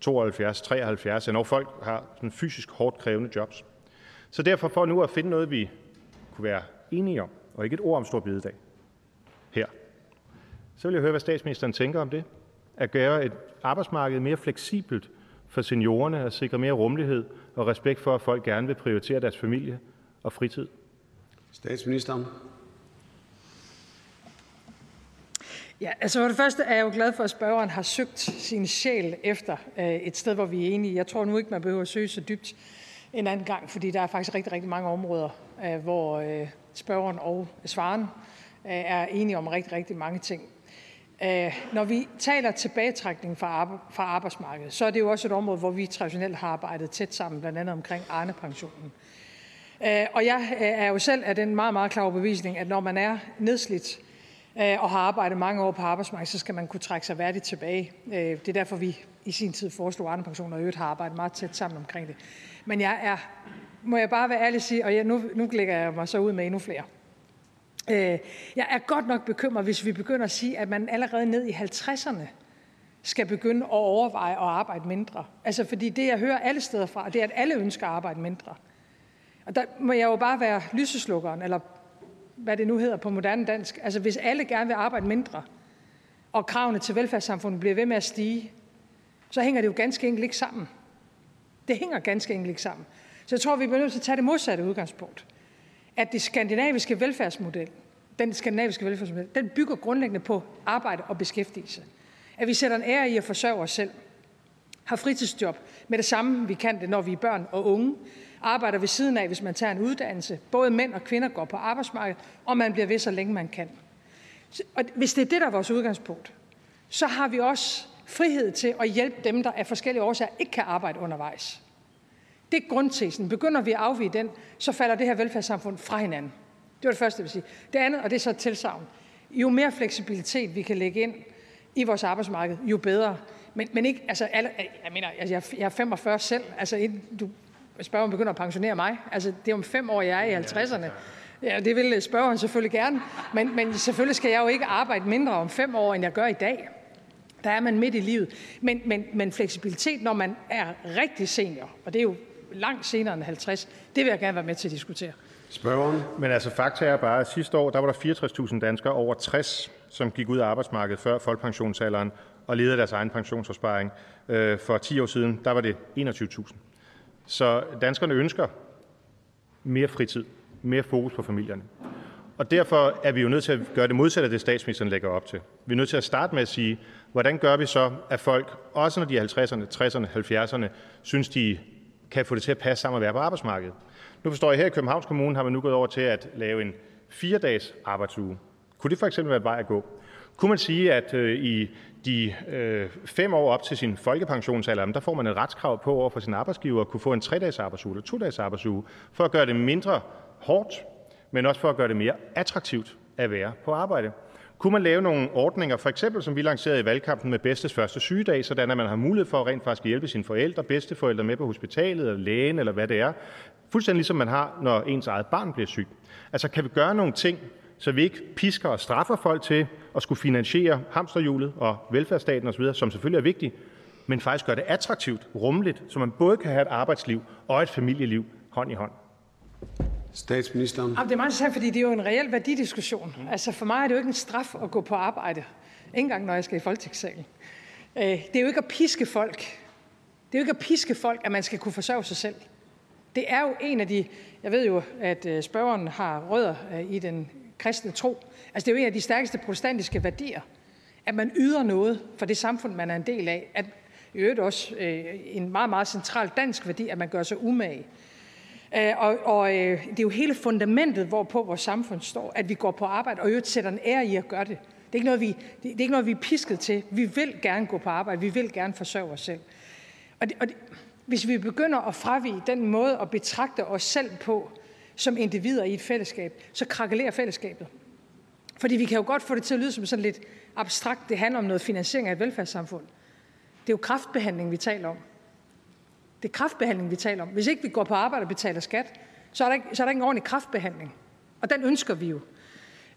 72, 73, når folk har sådan fysisk hårdt krævende jobs. Så derfor for nu at finde noget, vi kunne være enige om, og ikke et ord om stor bidedag her, så vil jeg høre, hvad statsministeren tænker om det. At gøre et arbejdsmarked mere fleksibelt for seniorerne, at sikre mere rummelighed og respekt for, at folk gerne vil prioritere deres familie og fritid. Statsministeren. Ja, altså for det første er jeg jo glad for, at spørgeren har søgt sin sjæl efter øh, et sted, hvor vi er enige. Jeg tror nu ikke, man behøver at søge så dybt en anden gang, fordi der er faktisk rigtig, rigtig mange områder, øh, hvor øh, spørgeren og svaren øh, er enige om rigtig, rigtig mange ting. Øh, når vi taler tilbagetrækning fra, fra arbejdsmarkedet, så er det jo også et område, hvor vi traditionelt har arbejdet tæt sammen, blandt andet omkring Arne-pensionen. Øh, og jeg øh, er jo selv af den meget, meget klare overbevisning, at når man er nedslidt og har arbejdet mange år på arbejdsmarkedet, så skal man kunne trække sig værdigt tilbage. Det er derfor, vi i sin tid foreslog Arne-pensionen, og øvrigt har arbejdet meget tæt sammen omkring det. Men jeg er, må jeg bare være ærlig sige, og jeg, nu, nu lægger jeg mig så ud med endnu flere. Øh, jeg er godt nok bekymret, hvis vi begynder at sige, at man allerede ned i 50'erne skal begynde at overveje at arbejde mindre. Altså fordi det, jeg hører alle steder fra, det er, at alle ønsker at arbejde mindre. Og der må jeg jo bare være lyseslukkeren, eller hvad det nu hedder på moderne dansk. Altså hvis alle gerne vil arbejde mindre, og kravene til velfærdssamfundet bliver ved med at stige, så hænger det jo ganske enkelt ikke sammen. Det hænger ganske enkelt ikke sammen. Så jeg tror, vi bliver nødt til at tage det modsatte udgangspunkt. At det skandinaviske velfærdsmodel, den skandinaviske velfærdsmodel, den bygger grundlæggende på arbejde og beskæftigelse. At vi sætter en ære i at forsørge os selv, har fritidsjob med det samme, vi kan det, når vi er børn og unge, arbejder ved siden af, hvis man tager en uddannelse. Både mænd og kvinder går på arbejdsmarkedet, og man bliver ved så længe man kan. Og hvis det er det, der er vores udgangspunkt, så har vi også frihed til at hjælpe dem, der af forskellige årsager ikke kan arbejde undervejs. Det er grundtesen. Begynder vi at afvige den, så falder det her velfærdssamfund fra hinanden. Det var det første, jeg vil sige. Det andet, og det er så et tilsavn. Jo mere fleksibilitet vi kan lægge ind i vores arbejdsmarked, jo bedre. Men, men ikke, altså, alle, jeg mener, altså, jeg er 45 selv. Altså, du spørger, begynder at pensionere mig. Altså, det er om fem år, jeg er i 50'erne. Ja, det vil spørgeren selvfølgelig gerne. Men, men selvfølgelig skal jeg jo ikke arbejde mindre om fem år, end jeg gør i dag. Der er man midt i livet. Men, men, men fleksibilitet, når man er rigtig senior, og det er jo langt senere end 50, det vil jeg gerne være med til at diskutere. Spørgeren. Men altså fakta er bare, at sidste år der var der 64.000 danskere over 60, som gik ud af arbejdsmarkedet før folkepensionsalderen og levede deres egen pensionsopsparing. Øh, for 10 år siden der var det 21.000. Så danskerne ønsker mere fritid, mere fokus på familierne. Og derfor er vi jo nødt til at gøre det modsatte af det, statsministeren lægger op til. Vi er nødt til at starte med at sige, hvordan gør vi så, at folk, også når de er 50'erne, 60'erne, 70'erne, synes, de kan få det til at passe sammen at være på arbejdsmarkedet. Nu forstår jeg, her i Københavns Kommune har man nu gået over til at lave en fire-dages arbejdsuge. Kunne det for eksempel være et vej at gå? Kunne man sige, at øh, i de øh, fem år op til sin folkepensionsalder, der får man et retskrav på over for sin arbejdsgiver at kunne få en tre-dages arbejdsuge eller to-dages arbejdsuge, for at gøre det mindre hårdt, men også for at gøre det mere attraktivt at være på arbejde. Kunne man lave nogle ordninger, for eksempel som vi lancerede i valgkampen med bedstes første sygedag, sådan at man har mulighed for at rent faktisk hjælpe sine forældre, bedsteforældre med på hospitalet eller lægen eller hvad det er, fuldstændig ligesom man har, når ens eget barn bliver syg. Altså kan vi gøre nogle ting, så vi ikke pisker og straffer folk til at skulle finansiere hamsterhjulet og velfærdsstaten osv., som selvfølgelig er vigtigt, men faktisk gør det attraktivt, rummeligt, så man både kan have et arbejdsliv og et familieliv hånd i hånd. Statsministeren. Jamen, det er meget interessant, fordi det er jo en reel værdidiskussion. Mm. Altså for mig er det jo ikke en straf at gå på arbejde. Ikke engang når jeg skal i folketingssalen. Øh, det er jo ikke at piske folk. Det er jo ikke at piske folk, at man skal kunne forsørge sig selv. Det er jo en af de, jeg ved jo, at øh, spørgeren har rødder øh, i den kristne tro. Altså det er jo en af de stærkeste protestantiske værdier, at man yder noget for det samfund, man er en del af. At i øvrigt også øh, en meget, meget central dansk værdi, at man gør sig umage. Øh, og, og øh, det er jo hele fundamentet, hvorpå vores samfund står, at vi går på arbejde, og øvrigt sætter en ære i at gøre det. Det er, ikke noget, vi, det, det er ikke noget, vi er pisket til. Vi vil gerne gå på arbejde. Vi vil gerne forsørge os selv. Og, det, og det, hvis vi begynder at fravige den måde at betragte os selv på som individer i et fællesskab, så krakelerer fællesskabet. Fordi vi kan jo godt få det til at lyde som sådan lidt abstrakt. Det handler om noget finansiering af et velfærdssamfund. Det er jo kraftbehandling, vi taler om. Det er kraftbehandling, vi taler om. Hvis ikke vi går på arbejde og betaler skat, så er der ikke, så er der ikke en ordentlig kraftbehandling. Og den ønsker vi jo.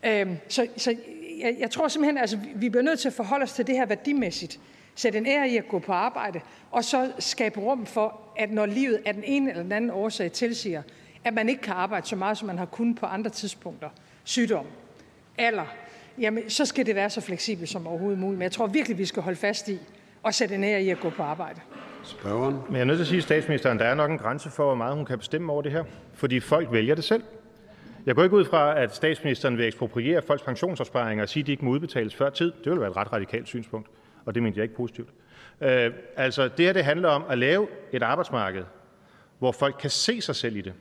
Øhm, så så jeg, jeg tror simpelthen, altså, vi bliver nødt til at forholde os til det her værdimæssigt. Sætte en ære i at gå på arbejde, og så skabe rum for, at når livet af den ene eller den anden årsag tilsiger, at man ikke kan arbejde så meget, som man har kunnet på andre tidspunkter, sygdom, alder, jamen, så skal det være så fleksibelt som overhovedet muligt. Men jeg tror virkelig, vi skal holde fast i og sætte en ære i at gå på arbejde. Spørgeren. Men jeg er nødt til at sige statsministeren, der er nok en grænse for, hvor meget hun kan bestemme over det her. Fordi folk vælger det selv. Jeg går ikke ud fra, at statsministeren vil ekspropriere folks pensionsopsparinger og sige, at de ikke må udbetales før tid. Det vil være et ret radikalt synspunkt, og det mente jeg ikke positivt. Øh, altså, det her det handler om at lave et arbejdsmarked, hvor folk kan se sig selv i det,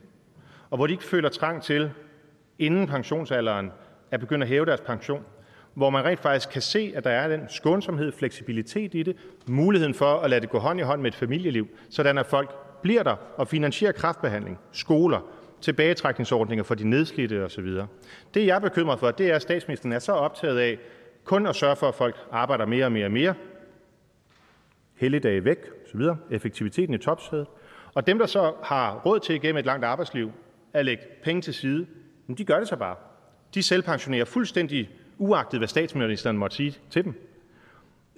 og hvor de ikke føler trang til, inden pensionsalderen, at begynde at hæve deres pension hvor man rent faktisk kan se, at der er den skånsomhed, fleksibilitet i det, muligheden for at lade det gå hånd i hånd med et familieliv, sådan at folk bliver der og finansierer kraftbehandling, skoler, tilbagetrækningsordninger for de nedslidte osv. Det, jeg er bekymret for, det er, at statsministeren er så optaget af kun at sørge for, at folk arbejder mere og mere og mere, helligdage væk osv., effektiviteten i topsædet, og dem, der så har råd til igennem et langt arbejdsliv at lægge penge til side, de gør det så bare. De selvpensionerer fuldstændig uagtet hvad statsministeren måtte sige til dem.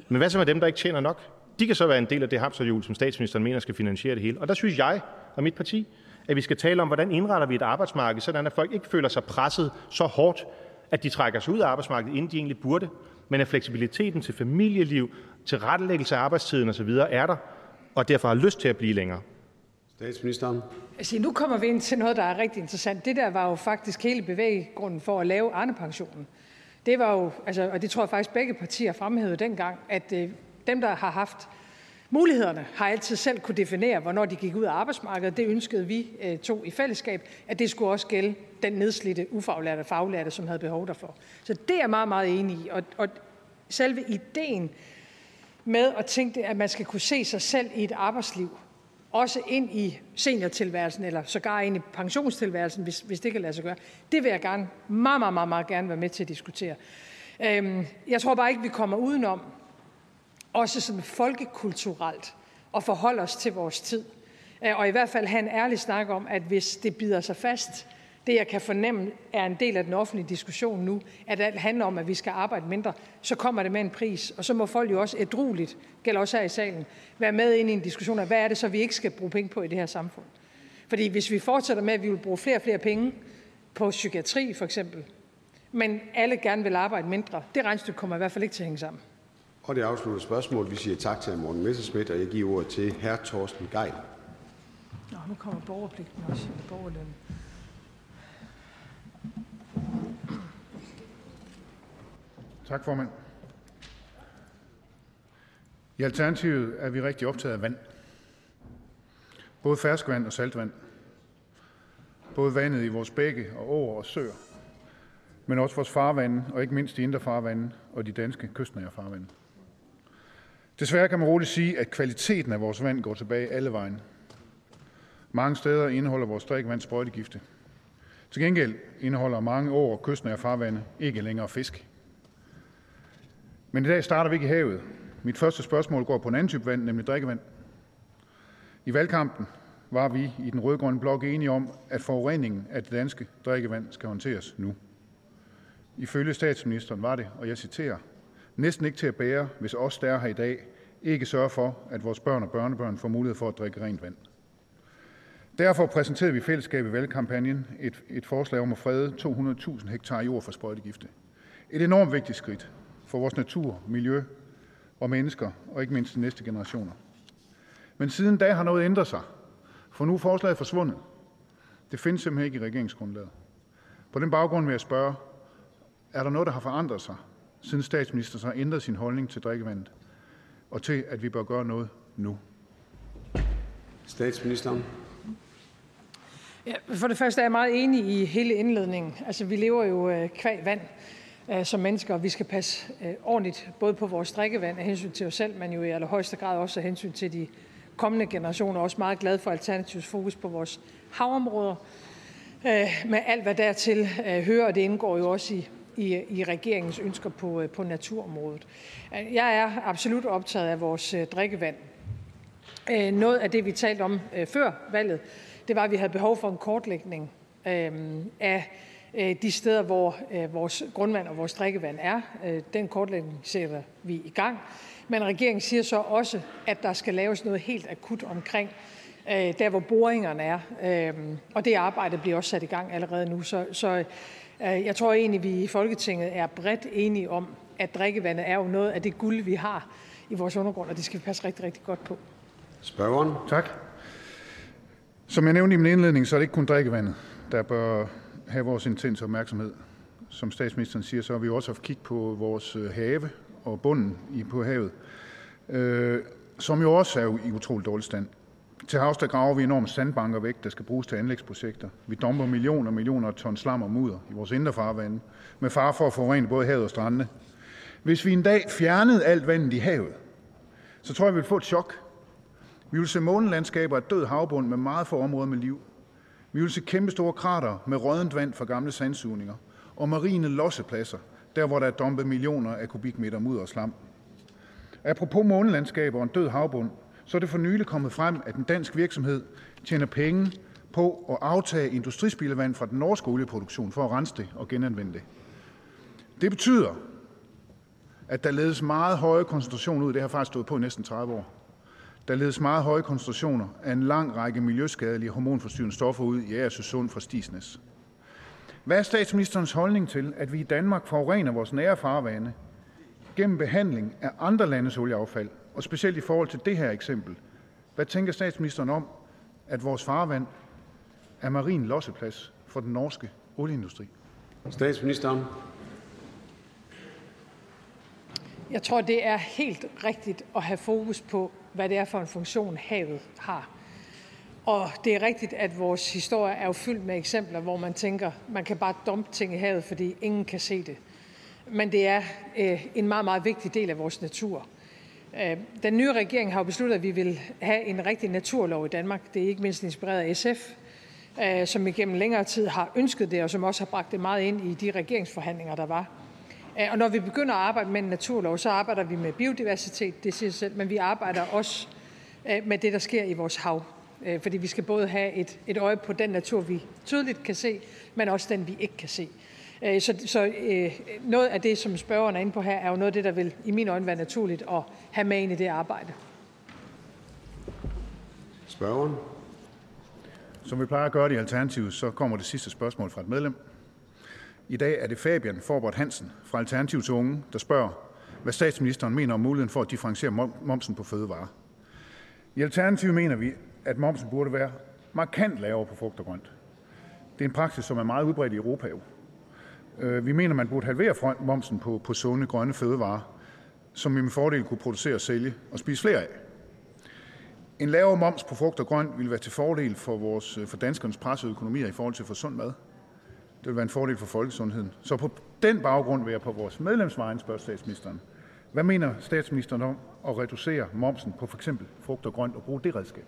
Men hvad så med dem, der ikke tjener nok? De kan så være en del af det hamsterhjul, som statsministeren mener skal finansiere det hele. Og der synes jeg og mit parti, at vi skal tale om, hvordan indretter vi et arbejdsmarked, sådan at folk ikke føler sig presset så hårdt, at de trækker sig ud af arbejdsmarkedet, inden de egentlig burde, men at fleksibiliteten til familieliv, til rettelæggelse af arbejdstiden osv. er der, og derfor har lyst til at blive længere. Statsministeren. Altså, nu kommer vi ind til noget, der er rigtig interessant. Det der var jo faktisk hele bevæggrunden for at lave Arne-pensionen. Det var jo, altså, og det tror jeg faktisk begge partier fremhævede dengang, at øh, dem, der har haft mulighederne, har altid selv kunne definere, hvornår de gik ud af arbejdsmarkedet. Det ønskede vi øh, to i fællesskab, at det skulle også gælde den nedslidte, ufaglærte og faglærte, som havde behov derfor. Så det er jeg meget, meget enig i. Og, og selve ideen med at tænke, at man skal kunne se sig selv i et arbejdsliv, også ind i seniortilværelsen, eller sågar ind i pensionstilværelsen, hvis, hvis det kan lade sig gøre. Det vil jeg gerne, meget, meget, meget, meget gerne være med til at diskutere. Øhm, jeg tror bare ikke, vi kommer udenom, også sådan folkekulturelt, at forholde os til vores tid. Øh, og i hvert fald have en ærlig snak om, at hvis det bider sig fast, det jeg kan fornemme er en del af den offentlige diskussion nu, at alt handler om, at vi skal arbejde mindre, så kommer det med en pris. Og så må folk jo også ædrueligt, gælder også her i salen, være med ind i en diskussion af, hvad er det så, vi ikke skal bruge penge på i det her samfund. Fordi hvis vi fortsætter med, at vi vil bruge flere og flere penge på psykiatri for eksempel, men alle gerne vil arbejde mindre, det regnstykke kommer i hvert fald ikke til at hænge sammen. Og det afslutter spørgsmål. Vi siger tak til Morten Messerschmidt, og jeg giver ordet til hr. Torsten Geil. Nå, nu kommer borgerpligten også. Borgerløn. Tak, formand. I Alternativet er vi rigtig optaget af vand. Både ferskvand og saltvand. Både vandet i vores bække og åer og søer. Men også vores farvande, og ikke mindst de indre farvande og de danske kystnære farvande. Desværre kan man roligt sige, at kvaliteten af vores vand går tilbage alle vejen. Mange steder indeholder vores drikkevand sprøjtegifte. Til gengæld indeholder mange år kystnære farvande ikke længere fisk. Men i dag starter vi ikke i havet. Mit første spørgsmål går på en anden type vand, nemlig drikkevand. I valgkampen var vi i den rødgrønne blok enige om, at forureningen af det danske drikkevand skal håndteres nu. Ifølge statsministeren var det, og jeg citerer, næsten ikke til at bære, hvis os, der er her i dag, ikke sørger for, at vores børn og børnebørn får mulighed for at drikke rent vand. Derfor præsenterede vi i fællesskab i valgkampagnen et, et forslag om at frede 200.000 hektar jord for sprøjtegifte. Et enormt vigtigt skridt for vores natur, miljø og mennesker, og ikke mindst de næste generationer. Men siden da har noget ændret sig, for nu er forslaget forsvundet. Det findes simpelthen ikke i regeringsgrundlaget. På den baggrund vil jeg spørge, er der noget, der har forandret sig, siden statsministeren har ændret sin holdning til drikkevandet, og til, at vi bør gøre noget nu? Statsministeren. Ja, for det første er jeg meget enig i hele indledningen. Altså, vi lever jo øh, kvæg vand øh, som mennesker, vi skal passe øh, ordentligt både på vores drikkevand af hensyn til os selv, men jo i allerhøjeste grad også af hensyn til de kommende generationer. Også meget glad for Alternativs fokus på vores havområder, øh, med alt hvad dertil øh, hører, og det indgår jo også i, i, i regeringens ønsker på, øh, på naturområdet. Øh, jeg er absolut optaget af vores øh, drikkevand. Noget af det, vi talte om før valget, det var, at vi havde behov for en kortlægning af de steder, hvor øh, vores grundvand og vores drikkevand er. Øh, den kortlægning sætter vi i gang. Men regeringen siger så også, at der skal laves noget helt akut omkring øh, der, hvor boringerne er. Øh, og det arbejde bliver også sat i gang allerede nu. Så, så øh, jeg tror egentlig, vi i Folketinget er bredt enige om, at drikkevandet er jo noget af det guld, vi har i vores undergrund, og det skal vi passe rigtig, rigtig godt på. Spørgeren. Tak. Som jeg nævnte i min indledning, så er det ikke kun drikkevandet, der bør have vores intense opmærksomhed. Som statsministeren siger, så har vi også haft kig på vores øh, have og bunden i på havet, øh, som jo også er i utrolig dårlig stand. Til havs der graver vi enorme sandbanker væk, der skal bruges til anlægsprojekter. Vi dumper millioner og millioner af ton slam og mudder i vores indre farvande, med far for at forurene både havet og strandene. Hvis vi en dag fjernede alt vandet i havet, så tror jeg, vi ville få et chok. Vi ville se månelandskaber af død havbund med meget få områder med liv. Vi vil se kæmpe store krater med rådent vand fra gamle sandsugninger og marine lossepladser, der hvor der er dumpet millioner af kubikmeter mudder og slam. Apropos månelandskaber og en død havbund, så er det for nylig kommet frem, at en dansk virksomhed tjener penge på at aftage industrispildevand fra den norske olieproduktion for at rense det og genanvende det. Det betyder, at der ledes meget høje koncentrationer ud. Det har faktisk stået på i næsten 30 år. Der ledes meget høje koncentrationer af en lang række miljøskadelige hormonforstyrrende stoffer ud i Agersø fra Stisnes. Hvad er statsministerens holdning til, at vi i Danmark forurener vores nære farvande gennem behandling af andre landes olieaffald, og specielt i forhold til det her eksempel? Hvad tænker statsministeren om, at vores farvand er marin losseplads for den norske olieindustri? Statsministeren. Jeg tror, det er helt rigtigt at have fokus på, hvad det er for en funktion, havet har. Og det er rigtigt, at vores historie er jo fyldt med eksempler, hvor man tænker, man kan bare dumpe ting i havet, fordi ingen kan se det. Men det er øh, en meget, meget vigtig del af vores natur. Øh, den nye regering har jo besluttet, at vi vil have en rigtig naturlov i Danmark. Det er ikke mindst inspireret af SF, øh, som igennem længere tid har ønsket det, og som også har bragt det meget ind i de regeringsforhandlinger, der var. Øh, og når vi begynder at arbejde med en naturlov, så arbejder vi med biodiversitet, det siger sig selv, men vi arbejder også øh, med det, der sker i vores hav. Øh, fordi vi skal både have et, et øje på den natur, vi tydeligt kan se, men også den, vi ikke kan se. Så, så noget af det, som spørgeren er inde på her, er jo noget af det, der vil i min øjne være naturligt at have med ind i det arbejde. Spørgeren. Som vi plejer at gøre det i Alternativet, så kommer det sidste spørgsmål fra et medlem. I dag er det Fabian Forbert Hansen fra Alternativ til Unge, der spørger, hvad statsministeren mener om muligheden for at differentiere momsen på fødevarer. I Alternativet mener vi, at momsen burde være markant lavere på frugt og grønt. Det er en praksis, som er meget udbredt i Europa. Jo. Øh, vi mener, man burde halvere momsen på, på sunde grønne fødevarer, som vi med fordel kunne producere, sælge og spise flere af. En lavere moms på frugt og grønt vil være til fordel for, vores, for danskernes pressede økonomier i forhold til at få sund mad. Det vil være en fordel for folkesundheden. Så på den baggrund vil jeg på vores medlemsvejen spørge statsministeren. Hvad mener statsministeren om at reducere momsen på f.eks. frugt og grønt og bruge det redskab?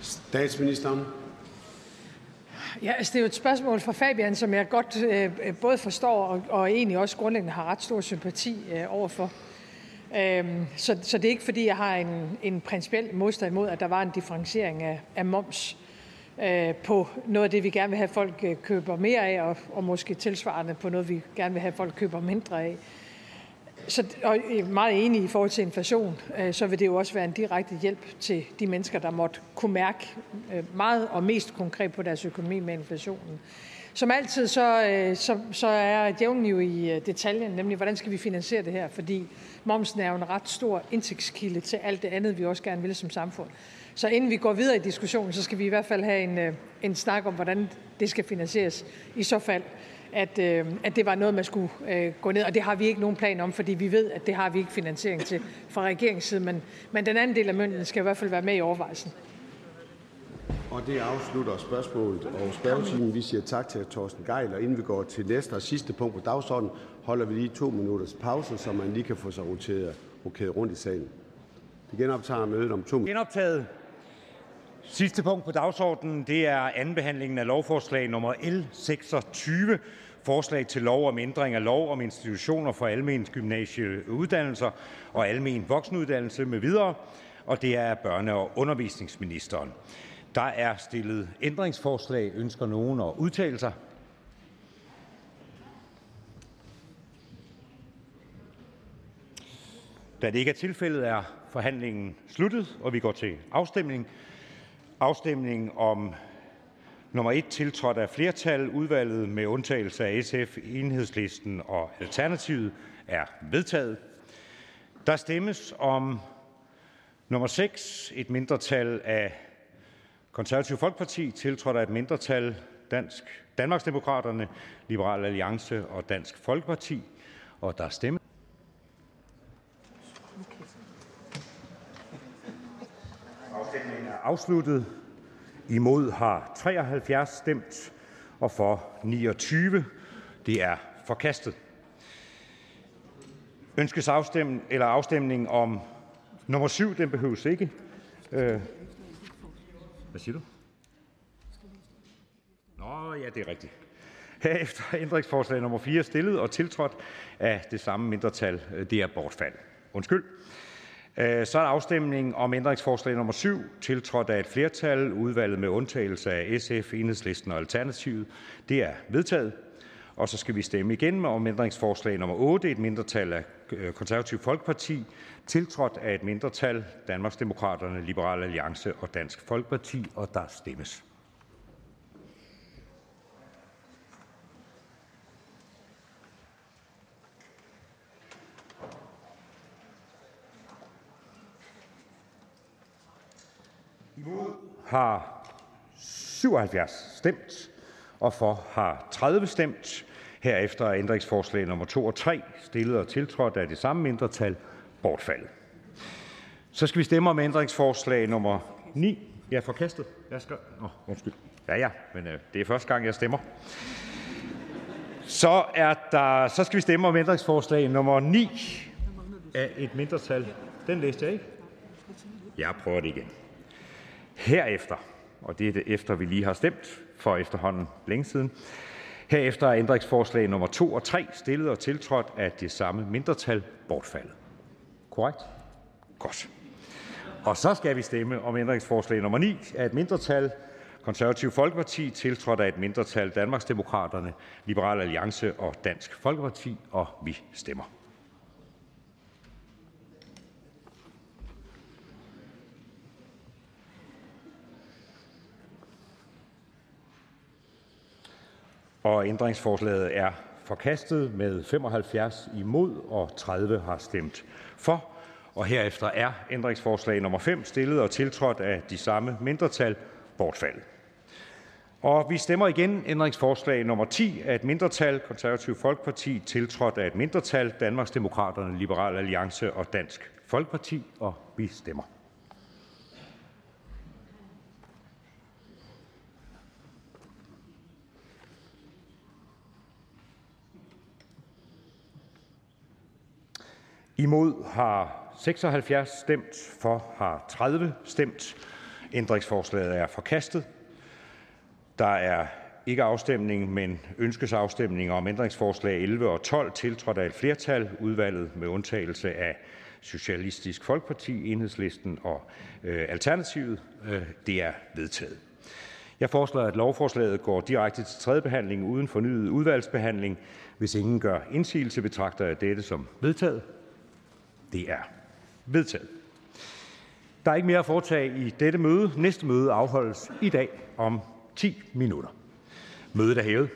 Statsministeren. Ja, altså det er jo et spørgsmål fra Fabian, som jeg godt øh, både forstår og, og egentlig også grundlæggende har ret stor sympati øh, overfor. Øhm, så, så det er ikke fordi, jeg har en, en principiel modstand imod, at der var en differentiering af, af moms øh, Øh, på noget af det, vi gerne vil have, folk øh, køber mere af, og, og måske tilsvarende på noget, vi gerne vil have, folk køber mindre af. Så, og jeg er meget enig i forhold til inflation, øh, så vil det jo også være en direkte hjælp til de mennesker, der måtte kunne mærke meget og mest konkret på deres økonomi med inflationen. Som altid, så, så, så er djævlen jo i detaljen, nemlig hvordan skal vi finansiere det her, fordi momsen er jo en ret stor indtægtskilde til alt det andet, vi også gerne vil som samfund. Så inden vi går videre i diskussionen, så skal vi i hvert fald have en, øh, en snak om, hvordan det skal finansieres. I så fald, at, øh, at det var noget, man skulle øh, gå ned. Og det har vi ikke nogen plan om, fordi vi ved, at det har vi ikke finansiering til fra regeringens side. Men, men den anden del af mønten skal i hvert fald være med i overvejelsen. Og det afslutter spørgsmålet og spørgetimen. Vi siger tak til Torsten Geil, og inden vi går til næste og sidste punkt på dagsordenen, holder vi lige to minutters pause, så man lige kan få sig roteret, rokeret rundt i salen. Vi genoptager mødet om to minutter. Genoptaget. Sidste punkt på dagsordenen det er andenbehandlingen af lovforslag nummer L 26, forslag til lov om ændring af lov om institutioner for almen gymnasieuddannelser og almen voksenuddannelse med videre, og det er børne- og undervisningsministeren. Der er stillet ændringsforslag. Ønsker nogen at udtale sig? Da det ikke er tilfældet, er forhandlingen sluttet, og vi går til afstemning. Afstemning om nummer 1 tiltrådt af flertal, udvalget med undtagelse af SF, Enhedslisten og Alternativet, er vedtaget. Der stemmes om nummer 6, et mindretal af Konservativ Folkeparti, tiltrådt af et mindretal Dansk Danmarksdemokraterne, Liberal Alliance og Dansk Folkeparti, og der stemmes. Afstemningen er afsluttet. Imod har 73 stemt, og for 29. Det er forkastet. Ønskes afstemning, eller afstemning om nummer 7, den behøves ikke. Øh, hvad siger du? Nå, ja, det er rigtigt. Herefter er ændringsforslag nummer 4 stillet og tiltrådt af det samme mindretal. Det er bortfald. Undskyld. Øh, så er der afstemning om ændringsforslag nummer 7, tiltrådt af et flertal, udvalget med undtagelse af SF, Enhedslisten og Alternativet. Det er vedtaget. Og så skal vi stemme igen om ændringsforslag nummer 8, et mindretal af øh, Konservativ Folkeparti, tiltrådt af et mindretal, Danmarksdemokraterne, Liberal Alliance og Dansk Folkeparti, og der stemmes. Imod har 77 stemt, og for har 30 stemt. Herefter er ændringsforslag nummer 2 og 3, stillet og tiltrådt af det samme mindretal, bortfaldet. Så skal vi stemme om ændringsforslag nummer 9. Ja, forkastet. Jeg skal... Åh, oh, undskyld. Ja, ja, men øh, det er første gang, jeg stemmer. Så, er der, så skal vi stemme om ændringsforslag nummer 9 af et mindretal. Den læste jeg ikke. Jeg prøver det igen. Herefter, og det er det efter, vi lige har stemt for efterhånden længe siden, herefter er ændringsforslag nummer 2 og 3 stillet og tiltrådt af det samme mindretal bortfaldet. Korrekt? Godt. Og så skal vi stemme om ændringsforslag nummer 9 af et mindretal, Konservativ Folkeparti, tiltrådt af et mindretal, Danmarksdemokraterne, Liberal Alliance og Dansk Folkeparti, og vi stemmer. Og ændringsforslaget er forkastet med 75 imod og 30 har stemt for. Og herefter er ændringsforslag nummer 5 stillet og tiltrådt af de samme mindretal bortfaldet. Og vi stemmer igen ændringsforslag nummer 10 af et mindretal, Konservativ Folkeparti, tiltrådt af et mindretal, Danmarksdemokraterne, Liberal Alliance og Dansk Folkeparti, og vi stemmer. Imod har 76 stemt, for har 30 stemt. Ændringsforslaget er forkastet. Der er ikke afstemning, men ønskes afstemning om ændringsforslag 11 og 12, tiltrådt af et flertal, udvalget med undtagelse af Socialistisk Folkeparti, Enhedslisten og øh, Alternativet. Øh, det er vedtaget. Jeg foreslår, at lovforslaget går direkte til tredje behandling uden fornyet udvalgsbehandling. Hvis ingen gør indsigelse, betragter jeg dette som vedtaget. Det er vedtaget. Der er ikke mere at foretage i dette møde. Næste møde afholdes i dag om 10 minutter. Mødet er hævet.